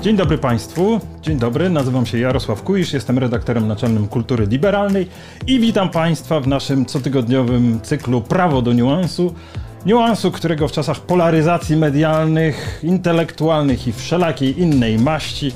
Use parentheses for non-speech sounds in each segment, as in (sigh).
Dzień dobry Państwu. Dzień dobry, nazywam się Jarosław Kuisz, jestem redaktorem naczelnym Kultury Liberalnej i witam Państwa w naszym cotygodniowym cyklu Prawo do niuansu. Niuansu, którego w czasach polaryzacji medialnych, intelektualnych i wszelakiej innej maści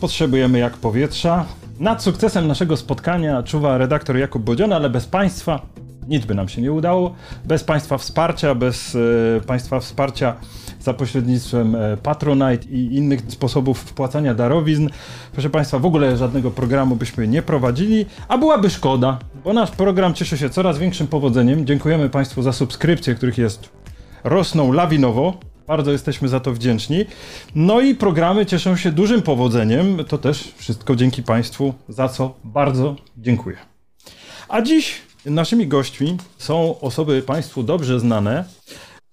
potrzebujemy jak powietrza. Nad sukcesem naszego spotkania czuwa redaktor Jakub Bodziona, ale bez Państwa nic by nam się nie udało. Bez Państwa wsparcia, bez e, Państwa wsparcia za pośrednictwem e, Patronite i innych sposobów wpłacania darowizn. Proszę Państwa, w ogóle żadnego programu byśmy nie prowadzili, a byłaby szkoda, bo nasz program cieszy się coraz większym powodzeniem. Dziękujemy Państwu za subskrypcje, których jest rosną lawinowo. Bardzo jesteśmy za to wdzięczni. No i programy cieszą się dużym powodzeniem. To też wszystko dzięki Państwu, za co bardzo dziękuję. A dziś naszymi gośćmi są osoby Państwu dobrze znane.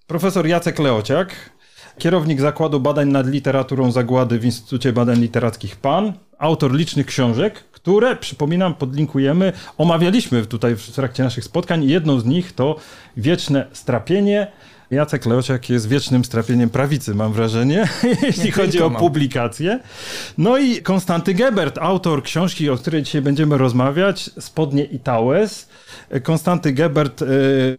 Profesor Jacek Leociak, kierownik Zakładu Badań nad Literaturą Zagłady w Instytucie Badań Literackich PAN, autor licznych książek, które, przypominam, podlinkujemy, omawialiśmy tutaj w trakcie naszych spotkań. Jedną z nich to Wieczne Strapienie. Jacek Leociak jest wiecznym strapieniem prawicy, mam wrażenie, (laughs) jeśli chodzi o publikację. No i Konstanty Gebert, autor książki, o której dzisiaj będziemy rozmawiać, Spodnie i Tałes. Konstanty Gebert, e,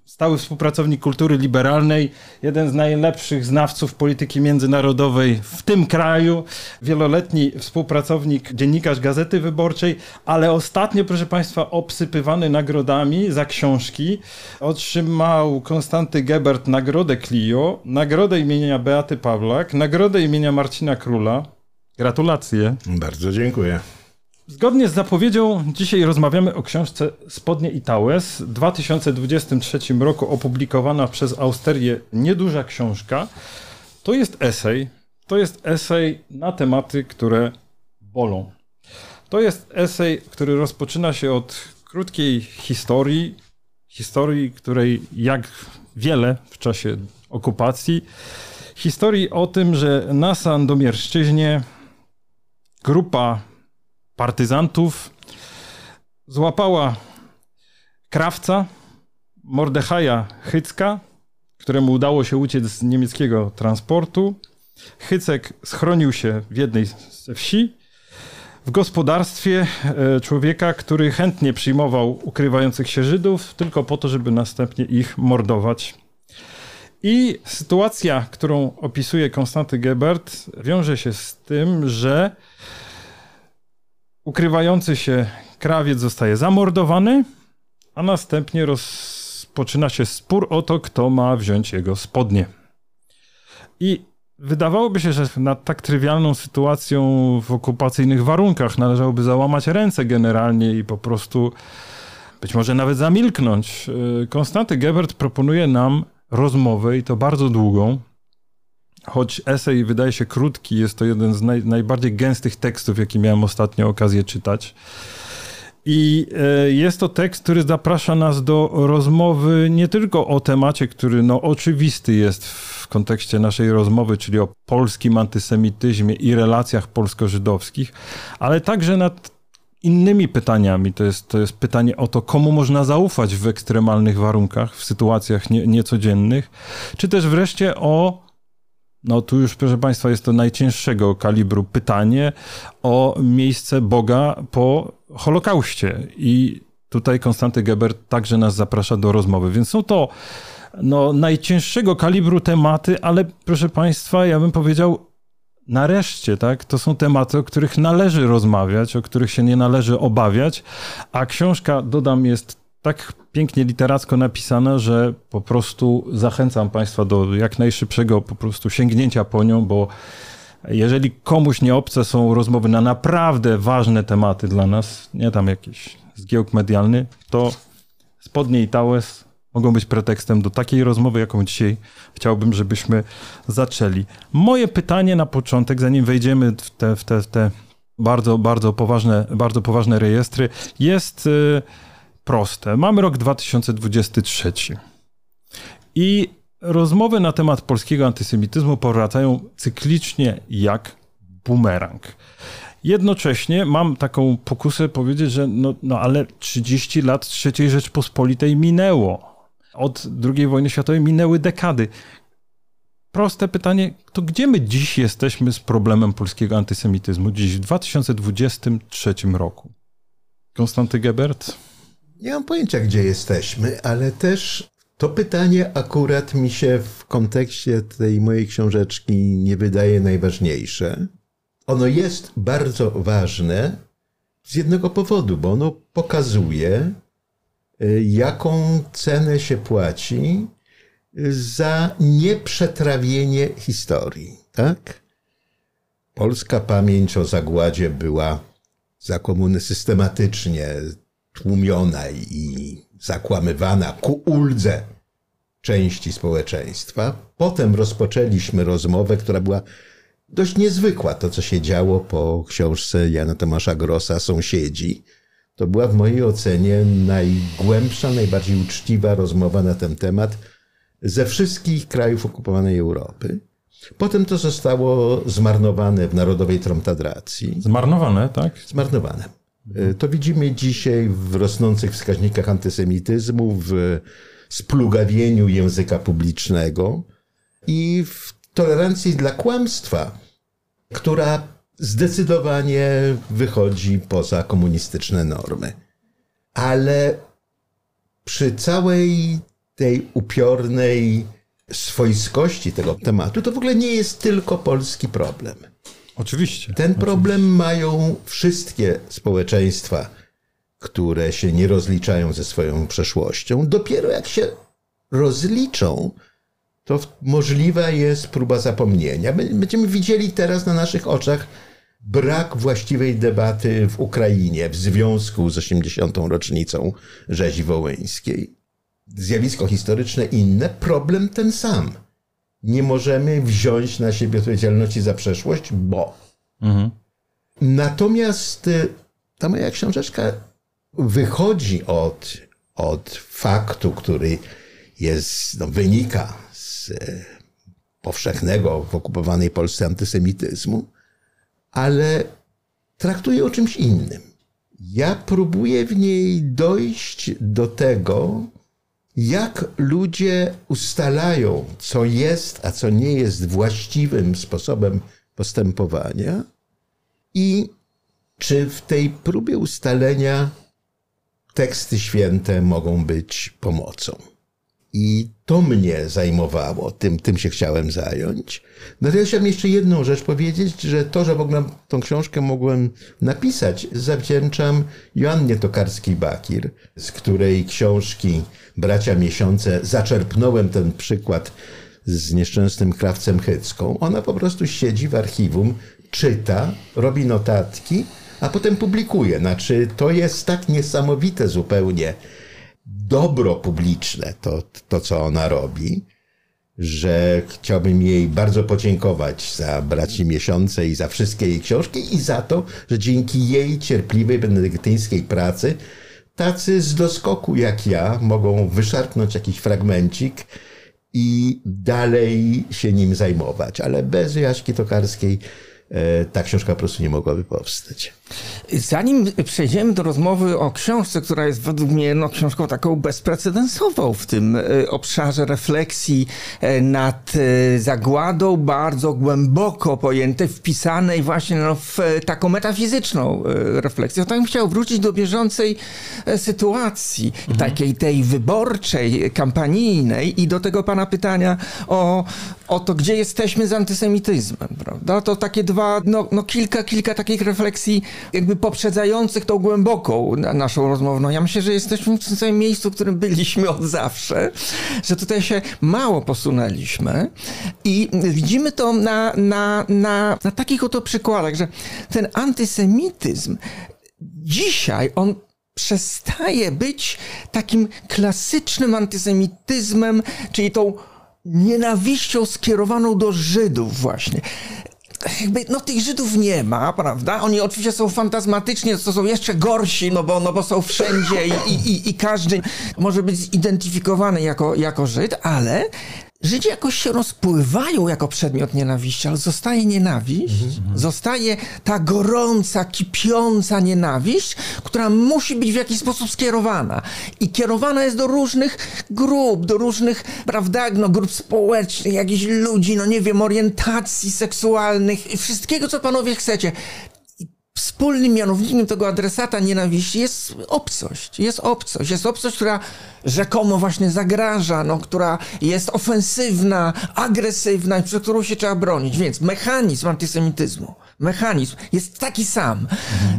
stały współpracownik kultury liberalnej, jeden z najlepszych znawców polityki międzynarodowej w tym kraju, wieloletni współpracownik, dziennikarz Gazety Wyborczej, ale ostatnio, proszę Państwa, obsypywany nagrodami za książki. Otrzymał Konstanty Gebert nagrodę Clio, nagrodę imienia Beaty Pawlak, nagrodę imienia Marcina Króla. Gratulacje. Bardzo dziękuję. Zgodnie z zapowiedzią, dzisiaj rozmawiamy o książce Spodnie i Tałes. W 2023 roku opublikowana przez Austerię nieduża książka. To jest esej. To jest esej na tematy, które bolą. To jest esej, który rozpoczyna się od krótkiej historii. Historii, której jak wiele w czasie okupacji. Historii o tym, że na Sandomierszczyźnie grupa partyzantów złapała krawca Mordechaja Hycka, któremu udało się uciec z niemieckiego transportu. Hycek schronił się w jednej ze wsi w gospodarstwie e, człowieka, który chętnie przyjmował ukrywających się Żydów, tylko po to, żeby następnie ich mordować. I sytuacja, którą opisuje Konstanty Gebert, wiąże się z tym, że ukrywający się krawiec zostaje zamordowany, a następnie rozpoczyna się spór o to, kto ma wziąć jego spodnie. I wydawałoby się, że nad tak trywialną sytuacją w okupacyjnych warunkach należałoby załamać ręce generalnie i po prostu być może nawet zamilknąć. Konstanty Gebert proponuje nam rozmowę i to bardzo długą, choć esej wydaje się krótki, jest to jeden z naj, najbardziej gęstych tekstów, jaki miałem ostatnio okazję czytać. I e, jest to tekst, który zaprasza nas do rozmowy nie tylko o temacie, który no, oczywisty jest w kontekście naszej rozmowy, czyli o polskim antysemityzmie i relacjach polsko-żydowskich, ale także nad innymi pytaniami. To jest, to jest pytanie o to, komu można zaufać w ekstremalnych warunkach, w sytuacjach nie, niecodziennych, czy też wreszcie o no tu już, proszę Państwa, jest to najcięższego kalibru pytanie o miejsce Boga po Holokauście. I tutaj Konstanty Gebert także nas zaprasza do rozmowy. Więc są to no, najcięższego kalibru tematy, ale proszę Państwa, ja bym powiedział, nareszcie, tak? To są tematy, o których należy rozmawiać, o których się nie należy obawiać, a książka, dodam, jest tak pięknie literacko napisana, że po prostu zachęcam Państwa do jak najszybszego po prostu sięgnięcia po nią, bo jeżeli komuś nie obce są rozmowy na naprawdę ważne tematy dla nas, nie tam jakiś zgiełk medialny, to spodnie i tałes mogą być pretekstem do takiej rozmowy, jaką dzisiaj chciałbym, żebyśmy zaczęli. Moje pytanie na początek, zanim wejdziemy w te, w te, w te bardzo, bardzo poważne, bardzo poważne rejestry, jest... Yy, proste. Mamy rok 2023 i rozmowy na temat polskiego antysemityzmu powracają cyklicznie jak bumerang. Jednocześnie mam taką pokusę powiedzieć, że no, no ale 30 lat III Rzeczpospolitej minęło. Od II wojny światowej minęły dekady. Proste pytanie, to gdzie my dziś jesteśmy z problemem polskiego antysemityzmu? Dziś w 2023 roku. Konstanty Gebert? Nie mam pojęcia, gdzie jesteśmy, ale też to pytanie akurat mi się w kontekście tej mojej książeczki nie wydaje najważniejsze. Ono jest bardzo ważne z jednego powodu, bo ono pokazuje, y, jaką cenę się płaci za nieprzetrawienie historii. Tak? Polska pamięć o zagładzie była za komuny systematycznie tłumiona i zakłamywana ku uldze części społeczeństwa. Potem rozpoczęliśmy rozmowę, która była dość niezwykła. To, co się działo po książce Jana Tomasza Grossa Sąsiedzi, to była w mojej ocenie najgłębsza, najbardziej uczciwa rozmowa na ten temat ze wszystkich krajów okupowanej Europy. Potem to zostało zmarnowane w Narodowej Tromtadracji. Zmarnowane, tak? Zmarnowane. E, to widzimy dzisiaj w rosnących wskaźnikach antysemityzmu, w splugawieniu języka publicznego i w tolerancji dla kłamstwa, która zdecydowanie wychodzi poza komunistyczne normy. Ale przy całej tej upiornej swojskości tego tematu, to w ogóle nie jest tylko polski problem. Oczywiście. Ten problem oczywiście. mają wszystkie społeczeństwa, które się nie rozliczają ze swoją przeszłością. Dopiero jak się rozliczą, to możliwa jest próba zapomnienia. Będziemy widzieli teraz na naszych oczach brak właściwej debaty w Ukrainie w związku z 80. rocznicą rzezi wołyńskiej. Zjawisko historyczne inne, problem ten sam nie możemy wziąć na siebie odpowiedzialności za przeszłość, bo. Mhm. Natomiast y, ta moja książeczka wychodzi od, od faktu, który jest, no, wynika z y, powszechnego w okupowanej Polsce antysemityzmu, ale traktuje o czymś innym. Ja próbuję w niej dojść do tego, jak ludzie ustalają, co jest, a co nie jest właściwym sposobem postępowania i czy w tej próbie ustalenia teksty święte mogą być pomocą. I to mnie zajmowało, tym, tym się chciałem zająć. Natomiast chciałem jeszcze jedną rzecz powiedzieć, że to, że w ogóle tą książkę mogłem napisać, zawdzięczam Joannie Tokarskiej-Bakir, z której książki Bracia Miesiące zaczerpnąłem ten przykład z nieszczęsnym krawcem Hycką. Ona po prostu siedzi w archiwum, czyta, robi notatki, a potem publikuje. Znaczy, to jest tak niesamowite zupełnie dobro publiczne, to, to co ona robi, że chciałbym jej bardzo podziękować za Braci Miesiące i za wszystkie jej książki i za to, że dzięki jej cierpliwej benedyktyńskiej pracy tacy z doskoku jak ja mogą wyszarpnąć jakiś fragmencik i dalej się nim zajmować. Ale bez Jaśki Tokarskiej E, ta książka po prostu nie mogłaby powstać. Zanim przejdziemy do rozmowy o książce, która jest według mnie no, książką taką bezprecedensową w tym e, obszarze refleksji e, nad zagładą, bardzo głęboko pojętej, wpisanej właśnie no, w taką metafizyczną refleksję, to bym chciał wrócić do bieżącej sytuacji, mhm. takiej tej wyborczej, kampanijnej i do tego pana pytania o, o to, gdzie jesteśmy z antysemityzmem, prawda? To takie dwa dwa, no, no kilka, kilka takich refleksji jakby poprzedzających tą głęboką naszą rozmowę. No ja myślę, że jesteśmy w tym samym miejscu, w którym byliśmy od zawsze, że tutaj się mało posunęliśmy i widzimy to na, na, na, na takich oto przykładach, że ten antysemityzm dzisiaj on przestaje być takim klasycznym antysemityzmem, czyli tą nienawiścią skierowaną do Żydów właśnie jakby, no tych Żydów nie ma, prawda? Oni oczywiście są fantazmatycznie, to są jeszcze gorsi, no bo, no bo są wszędzie i, i, i każdy może być zidentyfikowany jako, jako Żyd, ale Żydzi jakoś się rozpływają jako przedmiot nienawiści, ale zostaje nienawiść, zostaje ta gorąca, kipiąca nienawiść, która musi być w jakiś sposób skierowana. I kierowana jest do różnych grup, do różnych, prawda, no, grup społecznych, jakichś ludzi, no nie wiem, orientacji seksualnych, i wszystkiego, co panowie chcecie wspólnym mianownikiem tego adresata nienawiści jest obcość. Jest obcość. Jest obcość, która rzekomo właśnie zagraża, no, która jest ofensywna, agresywna i przed którą się trzeba bronić. Więc mechanizm antysemityzmu, mechanizm jest taki sam.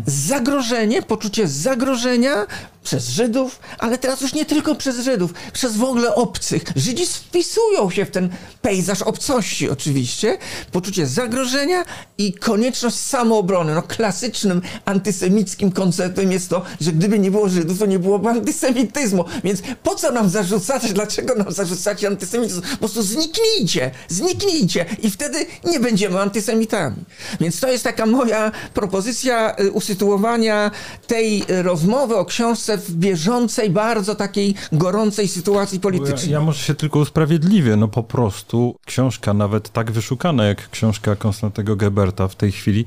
Zagrożenie, poczucie zagrożenia przez Żydów, ale teraz już nie tylko przez Żydów, przez w ogóle obcych. Żydzi wpisują się w ten pejzaż obcości oczywiście, poczucie zagrożenia i konieczność samoobrony. No klasycznym antysemickim konceptem jest to, że gdyby nie było Żydów, to nie byłoby antysemityzmu. Więc po co nam zarzucać, dlaczego nam zarzucacie antysemityzm? Po prostu zniknijcie, zniknijcie i wtedy nie będziemy antysemitami. Więc to jest taka moja propozycja y, usytuowania tej rozmowy o książce w bieżącej, bardzo takiej gorącej sytuacji politycznej. Ja, ja może się tylko usprawiedliwię, no po prostu książka nawet tak wyszukana jak książka Konstantego Geberta w tej chwili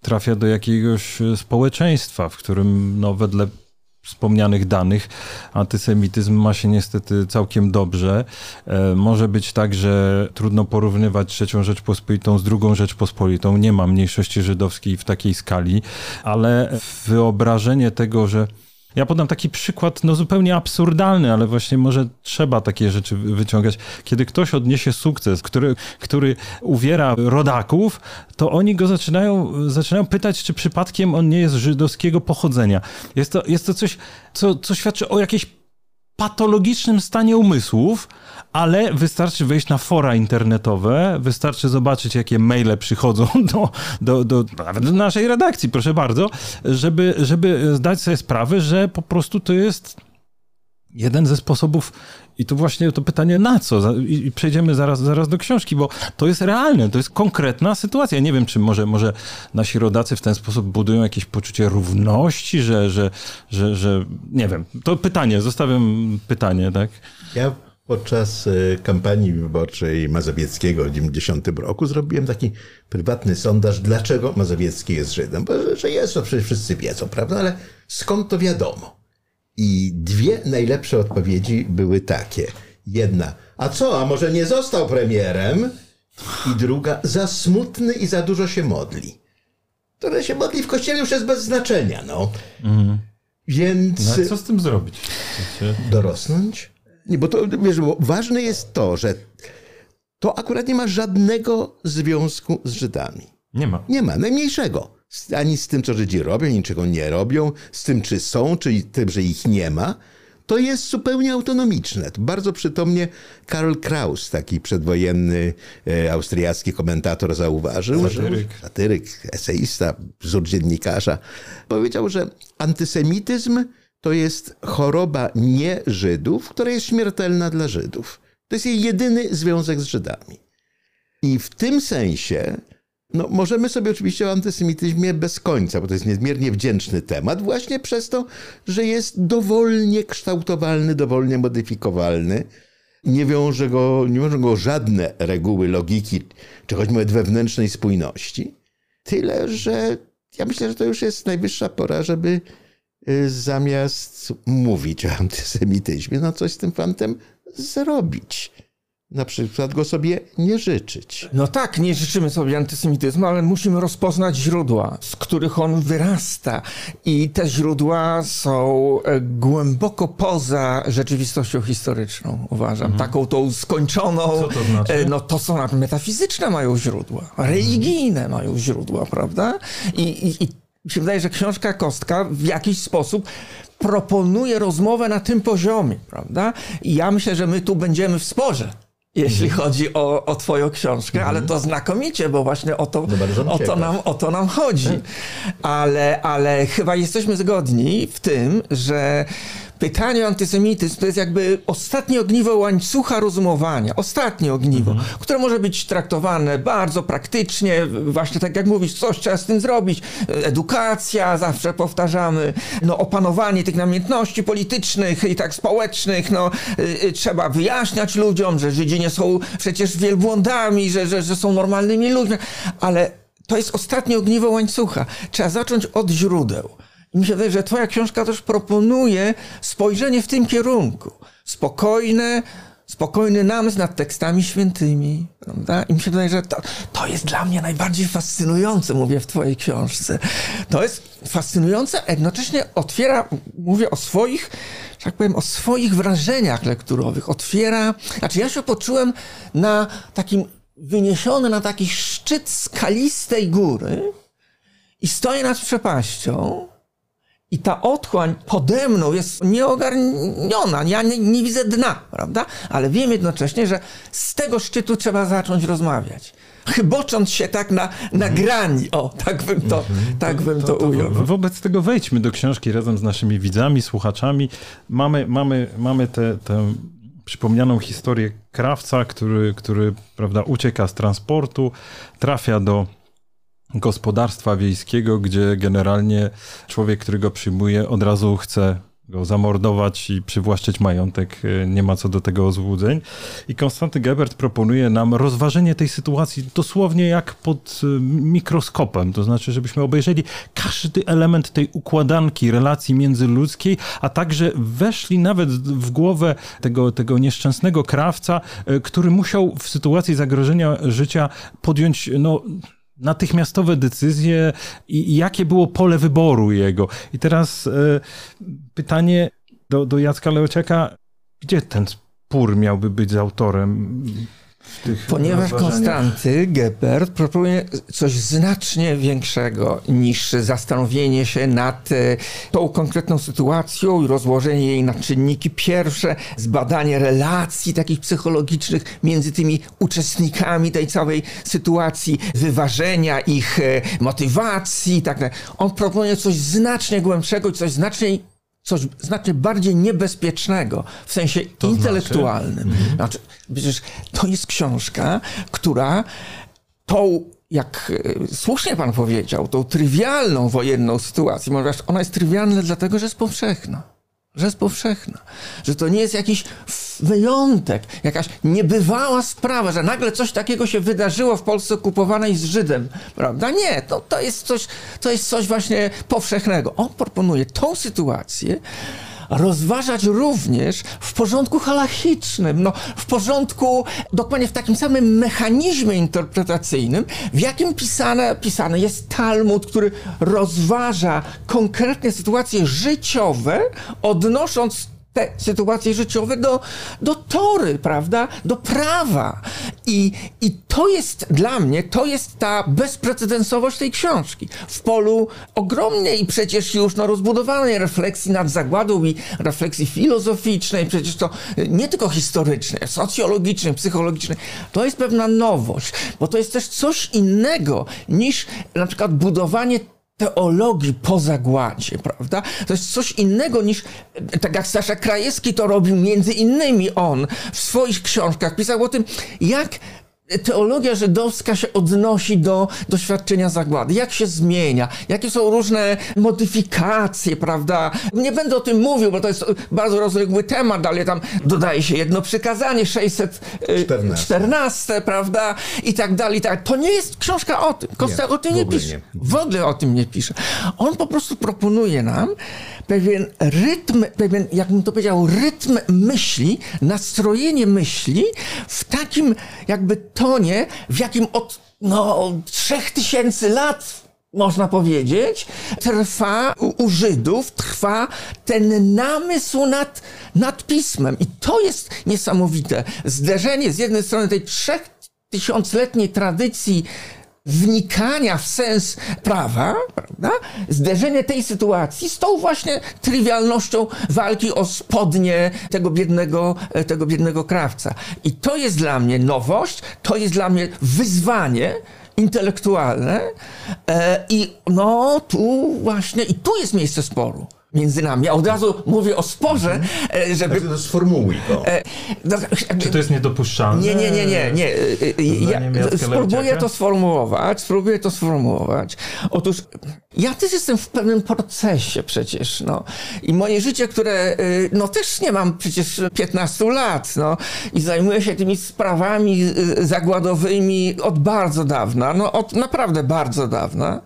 trafia do jakiegoś społeczeństwa, w którym no wedle wspomnianych danych antysemityzm ma się niestety całkiem dobrze. E, może być tak, że trudno porównywać trzecią Rzeczpospolitą z drugą Rzeczpospolitą. Nie ma mniejszości żydowskiej w takiej skali, ale wyobrażenie tego, że ja podam taki przykład, no zupełnie absurdalny, ale właśnie może trzeba takie rzeczy wyciągać. Kiedy ktoś odniesie sukces, który, który uwiera rodaków, to oni go zaczynają, zaczynają pytać, czy przypadkiem on nie jest żydowskiego pochodzenia. Jest to, jest to coś, co, co świadczy o jakiejś patologicznym stanie umysłów, ale wystarczy wejść na fora internetowe, wystarczy zobaczyć, jakie maile przychodzą (laughs) do, do, do, do naszej redakcji, proszę bardzo, żeby, żeby zdać sobie sprawę, że po prostu to jest jeden ze sposobów i tu właśnie to pytanie na co? I przejdziemy zaraz, zaraz do książki, bo to jest realne, to jest konkretna sytuacja. Nie wiem, czy może, może nasi rodacy w ten sposób budują jakieś poczucie równości, że, że, że, że nie wiem. To pytanie, zostawiam pytanie, tak? Ja podczas e, kampanii wyborczej Mazowieckiego w 90 roku zrobiłem taki prywatny sondaż, dlaczego Mazowiecki jest Żydem. Bo, że jest, to przecież wszyscy wiedzą, prawda? Ale skąd to wiadomo? I dwie najlepsze odpowiedzi były takie. Jedna, a co, a może nie został premierem? I druga, za smutny i za dużo się modli. To, że się modli w kościele już jest bez znaczenia, no. Mhm. Więc... No, co z tym zrobić? Dorosnąć? Nie, bo to, wiesz, bo ważne jest to, że to akurat nie ma żadnego związku z Żydami. Nie ma. Nie ma, najmniejszego ani z tym, co Żydzi robią, niczego nie robią, z tym, czy są, czy tym, że ich nie ma, to jest zupełnie autonomiczne. Bardzo przytomnie Karl Kraus, taki przedwojenny e, austriacki komentator, zauważył, satyryk. że satyryk, eseista, wzór dziennikarza, powiedział, że antysemityzm to jest choroba nie Żydów, która jest śmiertelna dla Żydów. To jest jej jedyny związek z Żydami. I w tym sensie no, możemy sobie oczywiście o antysemityzmie bez końca, bo to jest niezmiernie wdzięczny temat, właśnie przez to, że jest dowolnie kształtowalny, dowolnie modyfikowalny. Nie wiąże go, nie wiążą go żadne reguły logiki, czy choćby nawet wewnętrznej spójności. Tyle, że ja myślę, że to już jest najwyższa pora, żeby zamiast mówić o antysemityzmie, no coś z tym fantem zrobić na przykład go sobie nie życzyć. No tak, nie życzymy sobie antysemityzmu, ale musimy rozpoznać źródła, z których on wyrasta. I te źródła są e, głęboko poza rzeczywistością historyczną, uważam. Mhm. Taką tą skończoną. Co to znaczy? E, no to są metafizyczne mają źródła, religijne mają źródła, prawda? I, i, i mi się wydaje, że książka Kostka w jakiś sposób proponuje rozmowę na tym poziomie, prawda? I ja myślę, że my tu będziemy w sporze jeśli mhm. chodzi o, o twoją książkę, ale mhm. to znakomicie, bo właśnie o to, no o to, nam, o to nam chodzi. Ale, ale chyba jesteśmy zgodni w tym, że pytanie o antysemityzm to jest jakby ostatnie ogniwo łańcucha rozumowania, ostatnie ogniwo, mhm. które może być traktowane bardzo praktycznie, właśnie tak jak mówisz, coś trzeba z tym zrobić, edukacja, zawsze powtarzamy, no opanowanie tych namiętności politycznych i tak społecznych, no y, y, trzeba wyjaśniać ludziom, że Żydzi nie są przecież wielbłądami, że, że, że są normalnymi ludźmi, ale to jest ostatnie ogniwo łańcucha. Trzeba zacząć od źródeł. I mi się wydaje, że twoja książka też proponuje spojrzenie w tym kierunku. Spokojne, spokojny namysł nad tekstami świętymi, prawda? I mi się wydaje, że to, to jest dla mnie najbardziej fascynujące, mówię w twojej książce. To jest fascynujące, a jednocześnie otwiera, mówię o swoich, że tak powiem, o swoich wrażeniach lekturowych. Otwiera, znaczy ja się poczułem na takim, wyniesiony na taki szczyt skalistej góry i stoję nad przepaścią i ta otchłań pode mną jest nieogarniona. Ja nie, nie, widzę dna, prawda? Ale wiem jednocześnie, że z tego szczytu trzeba zacząć rozmawiać. Chybocząc się tak na, na grani. O, tak bym to, mhm. tak bym to, to ujął. Wobec tego wejdźmy do książki razem z naszymi widzami, słuchaczami. Mamy, mamy, mamy tę przypomnianą historię krawca, który, który prawda, ucieka z transportu, trafia do gospodarstwa wiejskiego, gdzie generalnie człowiek, który go przyjmuje, od razu chce go zamordować i przywłaszczyć majątek, e, nie ma co do tego złudzeń. I Konstanty Gebert proponuje nam rozważenie tej sytuacji dosłownie jak pod e, mikroskopem, to znaczy, żebyśmy obejrzeli każdy element tej układanki relacji międzyludzkiej, a także weszli nawet w głowę tego, tego nieszczęsnego krawca, e, który musiał w sytuacji zagrożenia życia podjąć no, natychmiastowe decyzje i jakie było pole wyboru jego. I teraz e, pytanie do, do Jacka Leociaka, gdzie ten spór miałby być z autorem? Ponieważ Konstanty Gebert proponuje coś znacznie większego niż zastanowienie się nad e, tą konkretną sytuacją i rozłożenie jej na czynniki pierwsze, zbadanie relacji takich psychologicznych między tymi uczestnikami tej całej sytuacji, wyważenia ich e, motywacji i tak dalej. On proponuje coś znacznie głębszego i coś znacznie coś znacznie bardziej niebezpiecznego w sensie to znaczy? intelektualnym. Znaczy? znaczy, przecież to jest książka, która tą jak e, słusznie pan powiedział, tą trywialną wojenną sytuację, ona jest trywialna dlatego, że jest powszechna że jest powszechna, że to nie jest jakiś wyjątek, jakaś niebywała sprawa, że nagle coś takiego się wydarzyło w Polsce okupowanej z Żydem, prawda? Nie, to, to, jest, coś, to jest coś właśnie powszechnego. On proponuje tą sytuację, rozważać również w porządku halachicznym, no, w porządku, dokładnie w takim samym mechanizmie interpretacyjnym, w jakim pisane, pisany jest Talmud, który rozważa konkretne sytuacje życiowe, odnosząc te sytuacje życiowe do, do tory, prawda? Do prawa. I, I to jest dla mnie, to jest ta bezprecedensowość tej książki. W polu ogromnej przecież już no, rozbudowanej refleksji nad zagładą i refleksji filozoficznej, przecież to nie tylko historycznej, socjologicznej, psychologicznej. To jest pewna nowość, bo to jest też coś innego niż na przykład budowanie teologii po zagładzie, prawda? To jest coś innego niż, tak jak Sasza Krajewski to robił, między innymi on w swoich książkach pisał o tym, jak teologia żydowska się odnosi do doświadczenia zagłady, jak się zmienia, jakie są różne modyfikacje, prawda? Nie będę o tym mówił, bo to jest bardzo rozległy temat, ale tam dodaje się jedno przykazanie, 614, y, prawda? I tak dalej, i tak. To nie jest książka o tym. Kosta o tym nie pisze. Nie. W ogóle o tym nie pisze. On po prostu proponuje nam pewien rytm, pewien, jakbym to powiedział, rytm myśli, nastrojenie myśli w takim jakby tonie, w jakim od no, trzech tysięcy lat można powiedzieć, trwa u, Żydów, trwa ten namysł nad, nad pismem. I to jest niesamowite. Zderzenie z jednej strony tej trzech tysiącletniej tradycji wnikania w sens prawa, prawda? Zderzenie tej sytuacji z tą właśnie trywialnością walki o spodnie tego biednego, tego biednego krawca. I to jest dla mnie nowość, to jest dla mnie wyzwanie, intelektualne e, i no tu właśnie, i tu jest miejsce sporu. Między nami. Ja od razu mówię o sporze, e, żeby... Znaczy, to sformułuj go. e, no, Czy to jest niedopuszczalne? Nie, nie, nie, nie. nie. E, e, Ja spróbuję to sformułować, spróbuję to sformułować. Otóż ja też jestem w pewnym procesie przecież, no. I moje życie, które, no też nie mam przecież 15 lat, no. I zajmuję się tymi sprawami zagładowymi od bardzo dawna, no od naprawdę bardzo dawna.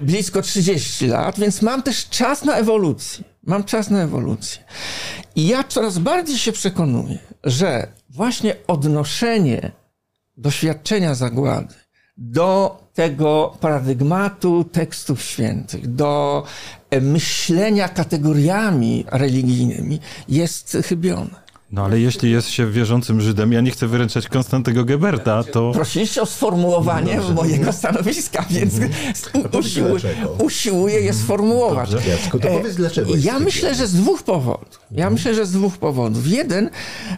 Blisko 30 lat, więc mam też czas na ewolucję. Mam czas na ewolucję. I ja coraz bardziej się przekonuję, że właśnie odnoszenie doświadczenia zagłady do tego paradygmatu tekstów świętych, do e, myślenia kategoriami religijnymi jest chybione. No ale jeśli jest się wierzącym Żydem, ja nie chcę wyręczać Konstantego Geberta, to... Prosiliście o sformułowanie mojego stanowiska, więc usiłuję, dlaczego. usiłuję je sformułować. Dobrze. Jacku, to E, powiedz dlaczego. Ja myślę, że z dwóch powodów. Ja myślę, że z dwóch powodów. Jeden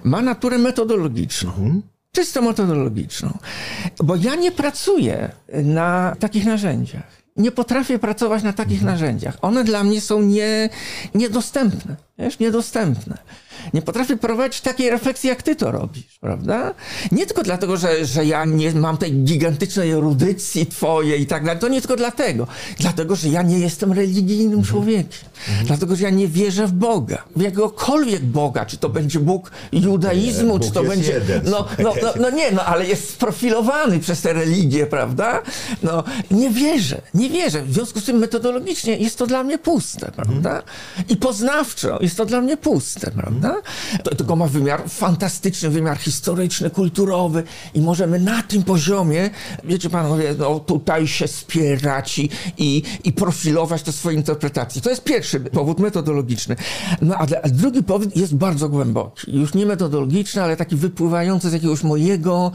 ma naturę metodologiczną. Czysto metodologiczną. Bo ja nie pracuję na takich narzędziach. Nie potrafię pracować na takich narzędziach. One dla mnie są nie, niedostępne. Wiesz, niedostępne. Nie potrafię prowadzić takiej refleksji, jak ty to robisz, prawda? Nie tylko dlatego, że, że ja nie mam tej gigantycznej erudycji twojej i tak dalej. To nie tylko dlatego. Dlatego, że ja nie jestem religijnym człowiekiem. Dlatego, że ja nie wierzę w Boga. W jakiegokolwiek Boga. Czy to będzie Bóg judaizmu, Nie, czy to będzie... jeden, no, (laughs) no, no, no nie, no ale jest sprofilowany przez tę religię, prawda? No, nie wierzę, nie wierzę. W związku z tym metodologicznie jest to dla mnie puste, prawda? I poznawczo jest to dla mnie puste, prawda? To tylko ma wymiar fantastyczny, wymiar historyczny, kulturowy i możemy na tym poziomie, wiecie panowie, no tutaj się spierać i, i, i profilować te swoje interpretacje. To jest pierwszy powód metodologiczny. No a, a drugi powód jest bardzo głęboki. Już nie metodologiczny, ale taki wypływający z jakiegoś mojego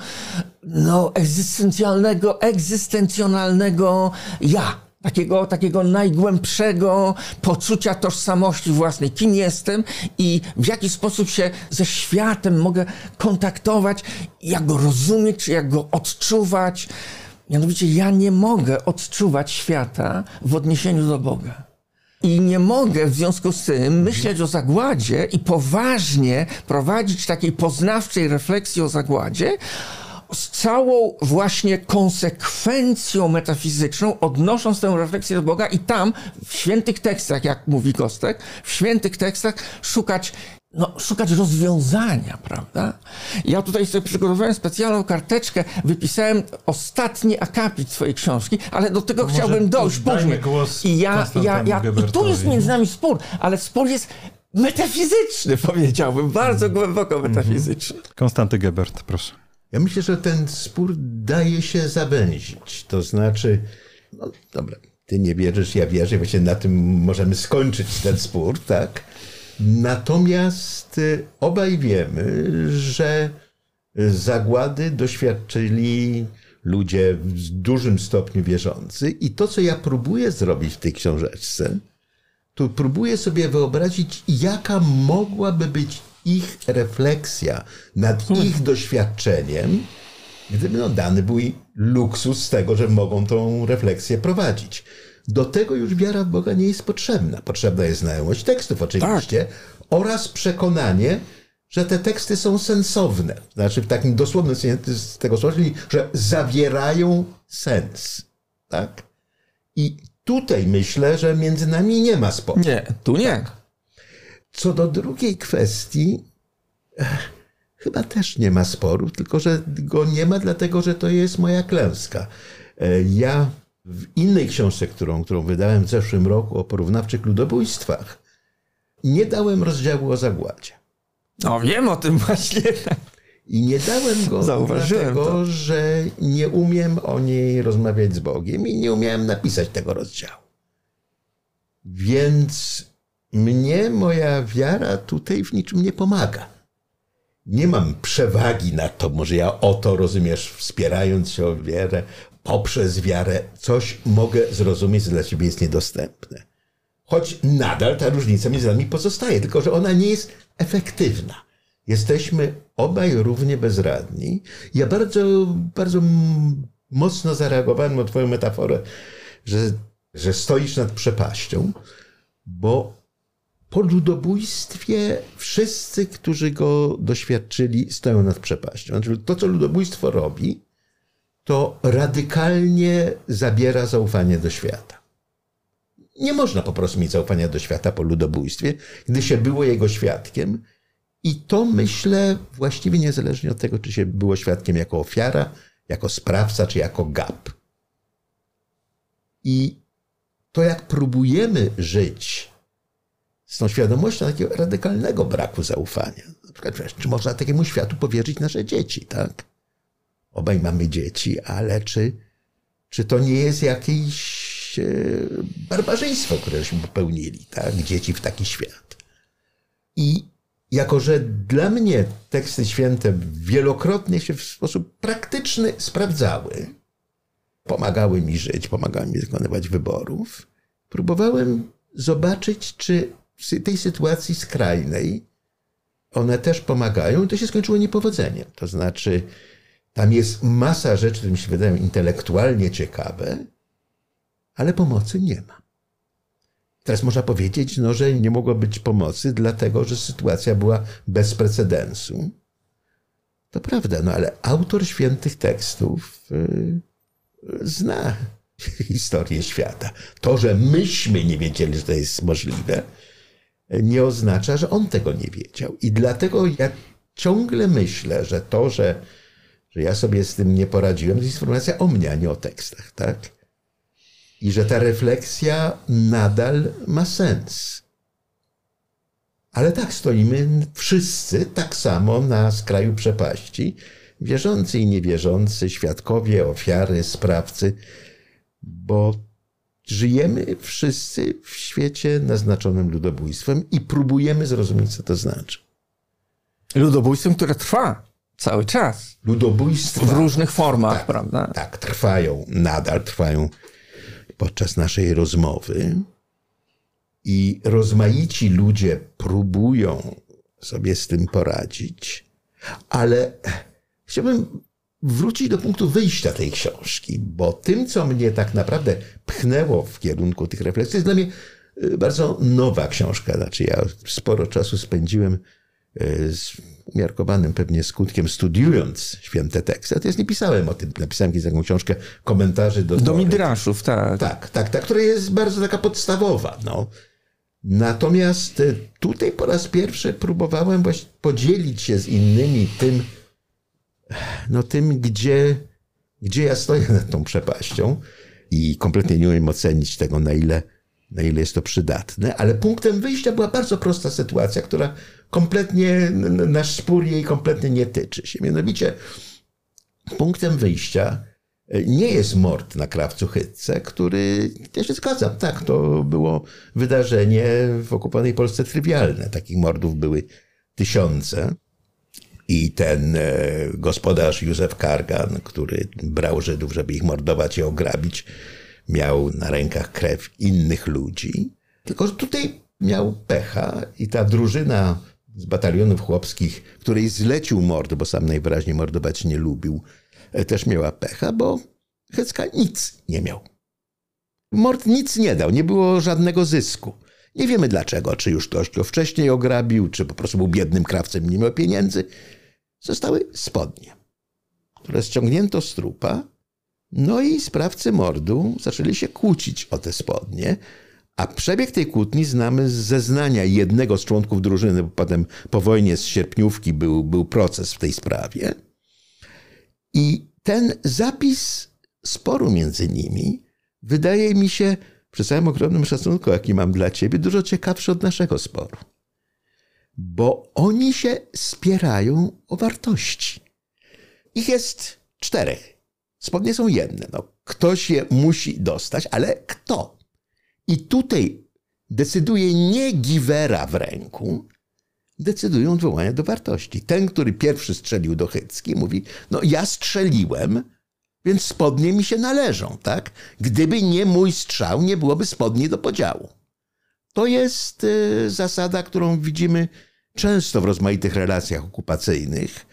no, egzystencjalnego, egzystencjonalnego ja. Takiego, takiego najgłębszego poczucia tożsamości własnej, kim jestem i w jaki sposób się ze światem mogę kontaktować, jak go rozumieć, jak go odczuwać. Mianowicie ja nie mogę odczuwać świata w odniesieniu do Boga. I nie mogę w związku z tym myśleć o zagładzie i poważnie prowadzić takiej poznawczej refleksji o zagładzie z całą właśnie konsekwencją metafizyczną, odnosząc tę refleksję do Boga i tam w świętych tekstach, jak mówi Kostek, w świętych tekstach szukać no, szukać rozwiązania, prawda? Ja tutaj sobie przygotowałem specjalną karteczkę, wypisałem ostatni akapit twojej książki, ale do tego może chciałbym dojść później. głos I ja, ja, ja, i tu jest między nami spór, ale spór jest metafizyczny, powiedziałbym, bardzo głęboko metafizyczny. Konstanty Gebert, proszę. Ja myślę, że ten spór daje się zawęzić. To znaczy, no dobra, ty nie wierzysz, ja wierzę, właśnie na tym możemy skończyć ten spór, tak? Natomiast y, obaj wiemy, że zagłady doświadczyli ludzie w dużym stopniu wierzący i to, co ja próbuję zrobić w tej książeczce, to próbuję sobie wyobrazić, jaka mogłaby być ich refleksja nad ich doświadczeniem, gdyby no, dany był luksus z tego, że mogą tą refleksję prowadzić. Do tego już wiara w Boga nie jest potrzebna. Potrzebna jest znajomość tekstów oczywiście oraz przekonanie, że te teksty są sensowne. Znaczy w takim dosłownym sensie z tego słowa, czyli że zawierają sens. Tak? I tutaj myślę, że między nami nie ma sporu. Nie, tu nie. Co do drugiej kwestii, eh, chyba też nie ma sporu, tylko że go nie ma, dlatego że to jest moja klęska. E, Ja w innej książce, którą, którą wydałem w zeszłym roku o porównawczych ludobójstwach, nie dałem rozdziału o zagładzie. No wiem o tym właśnie. I nie dałem go Zauważyłem dlatego, to. że nie umiem o niej rozmawiać z Bogiem i nie umiałem napisać tego rozdziału. Więc mnie moja wiara tutaj w niczym nie pomaga. Nie mam przewagi na to, może ja o to, rozumiesz, wspierając się o wiarę, poprzez wiarę, coś mogę zrozumieć, co dla ciebie jest niedostępne. Choć nadal ta różnica między nami pozostaje, tylko że ona nie jest efektywna. Jesteśmy obaj równie bezradni. Ja bardzo, bardzo mocno zareagowałem na Twoją metaforę, że, że stoisz nad przepaścią, bo po ludobójstwie wszyscy, którzy go doświadczyli, stoją nad przepaścią. Znaczy, to, co ludobójstwo robi, to radykalnie zabiera zaufanie do świata. Nie można po prostu mieć zaufania do świata po ludobójstwie, gdy się było jego świadkiem. I to myślę właściwie niezależnie od tego, czy się było świadkiem jako ofiara, jako sprawca, czy jako gap. I to, jak próbujemy żyć z tą świadomością takiego radykalnego braku zaufania. Na przykład, czy można takiemu światu powierzyć nasze dzieci, tak? Obaj mamy dzieci, ale czy, czy to nie jest jakieś e, barbarzyństwo, któreśmy popełnili, tak? Dzieci w taki świat. I jako, że dla mnie teksty święte wielokrotnie się w sposób praktyczny sprawdzały, pomagały mi żyć, pomagały mi wykonywać wyborów, próbowałem zobaczyć, czy w tej sytuacji skrajnej one też pomagają i to się skończyło niepowodzeniem. To znaczy, tam jest masa rzeczy, które mi się wydają intelektualnie ciekawe, ale pomocy nie ma. Teraz można powiedzieć, no, że nie mogło być pomocy, dlatego że sytuacja była bez precedensu. To prawda, no ale autor świętych tekstów yy, zna (laughs) historię świata. To, że myśmy nie wiedzieli, że to jest możliwe, nie oznacza, że on tego nie wiedział. I dlatego ja ciągle myślę, że to, że, że ja sobie z tym nie poradziłem, to jest informacja o mnie, a nie o tekstach, tak? I że ta refleksja nadal ma sens. Ale tak, stoimy wszyscy tak samo na skraju przepaści, wierzący i niewierzący, świadkowie, ofiary, sprawcy, bo żyjemy wszyscy w świecie naznaczonym ludobójstwem i próbujemy zrozumieć, co to znaczy. Ludobójstwem, które trwa cały czas. Ludobójstwa. W różnych formach, tak, prawda? Tak, trwają, nadal trwają podczas naszej rozmowy. I rozmaici ludzie próbują sobie z tym poradzić, ale chciałbym wrócić do punktu wyjścia tej książki, bo tym, co mnie tak naprawdę pchnęło w kierunku tych refleksji, jest dla mnie y, bardzo nowa książka. Znaczy, ja sporo czasu spędziłem y, z umiarkowanym pewnie skutkiem studiując święte teksty. Natomiast nie pisałem o tym. Napisałem kiedyś taką książkę komentarzy do... Do Midraszów, tak. Tak, tak, tak, która jest bardzo taka podstawowa. No. Natomiast y, tutaj po raz pierwszy próbowałem właśnie podzielić się z innymi tym, no tym, gdzie, gdzie ja stoję (laughs) nad tą przepaścią i kompletnie nie umiem ocenić tego, na ile, na ile jest to przydatne, ale punktem wyjścia była bardzo prosta sytuacja, która kompletnie, nasz spór jej kompletnie nie tyczy się. Mianowicie punktem wyjścia e, nie jest mord na krawcu który, ja się zgadzam, tak, to było wydarzenie w okupowanej Polsce trywialne. Takich mordów były tysiące. I ten e, gospodarz Józef Kargan, który brał Żydów, żeby ich mordować i ograbić, miał na rękach krew innych ludzi. Tylko, że tutaj miał pecha i ta drużyna z batalionów chłopskich, której zlecił mord, bo sam najwyraźniej mordować nie lubił, e, też miała pecha, bo Hecka nic nie miał. Mord nic nie dał, nie było żadnego zysku. Nie wiemy dlaczego, czy już ktoś go wcześniej ograbił, czy po prostu był biednym krawcem nie miał pieniędzy zostały spodnie, które ściągnięto z trupa, no i sprawcy mordu zaczęli się kłócić o te spodnie, a przebieg tej kłótni znamy z zeznania jednego z członków drużyny, bo potem po wojnie z sierpniówki był, był proces w tej sprawie. I ten zapis sporu między nimi wydaje mi się, przy całym ogromnym szacunku, jaki mam dla ciebie, dużo ciekawszy od naszego sporu bo oni się spierają o wartości. Ich jest czterech. Spodnie są jedne. No, ktoś je musi dostać, ale kto? I tutaj decyduje nie giwera w ręku, decydują odwołania do wartości. Ten, który pierwszy strzelił do Hycki, mówi, no ja strzeliłem, więc spodnie mi się należą, tak? Gdyby nie mój strzał, nie byłoby spodni do podziału. To jest y, zasada, którą widzimy często w rozmaitych relacjach okupacyjnych,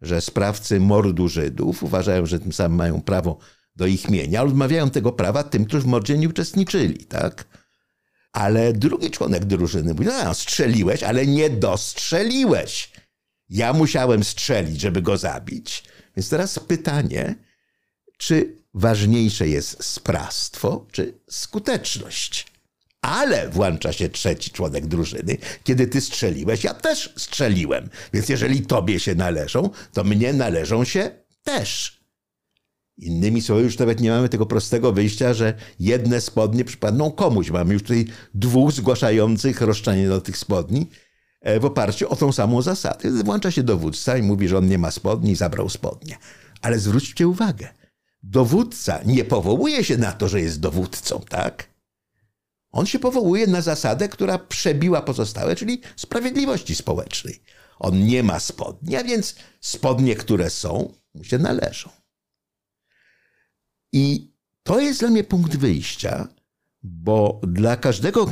że sprawcy mordu Żydów uważają, że tym samym mają prawo do ich mienia, ale odmawiają tego prawa tym, którzy w mordzie nie uczestniczyli, tak? Ale drugi członek drużyny mówi, no strzeliłeś, ale nie dostrzeliłeś. Ja musiałem strzelić, żeby go zabić. Więc teraz pytanie, czy ważniejsze jest sprawstwo, czy skuteczność? Ale włącza się trzeci członek drużyny. Kiedy ty strzeliłeś, ja też strzeliłem. Więc jeżeli tobie się należą, to mnie należą się też. Innymi słowy, już nawet nie mamy tego prostego wyjścia, że jedne spodnie przypadną komuś. Mamy już tutaj dwóch zgłaszających roszczenie do tych spodni e, w oparciu o tą samą zasadę. Włącza się dowódca i mówi, że on nie ma spodni zabrał spodnie. Ale zwróćcie uwagę, dowódca nie powołuje się na to, że jest dowódcą, tak? On się powołuje na zasadę, która przebiła pozostałe, czyli sprawiedliwości społecznej. On nie ma spodni, a więc spodnie, które są, mu się należą. I to jest dla mnie punkt wyjścia, bo dla każdego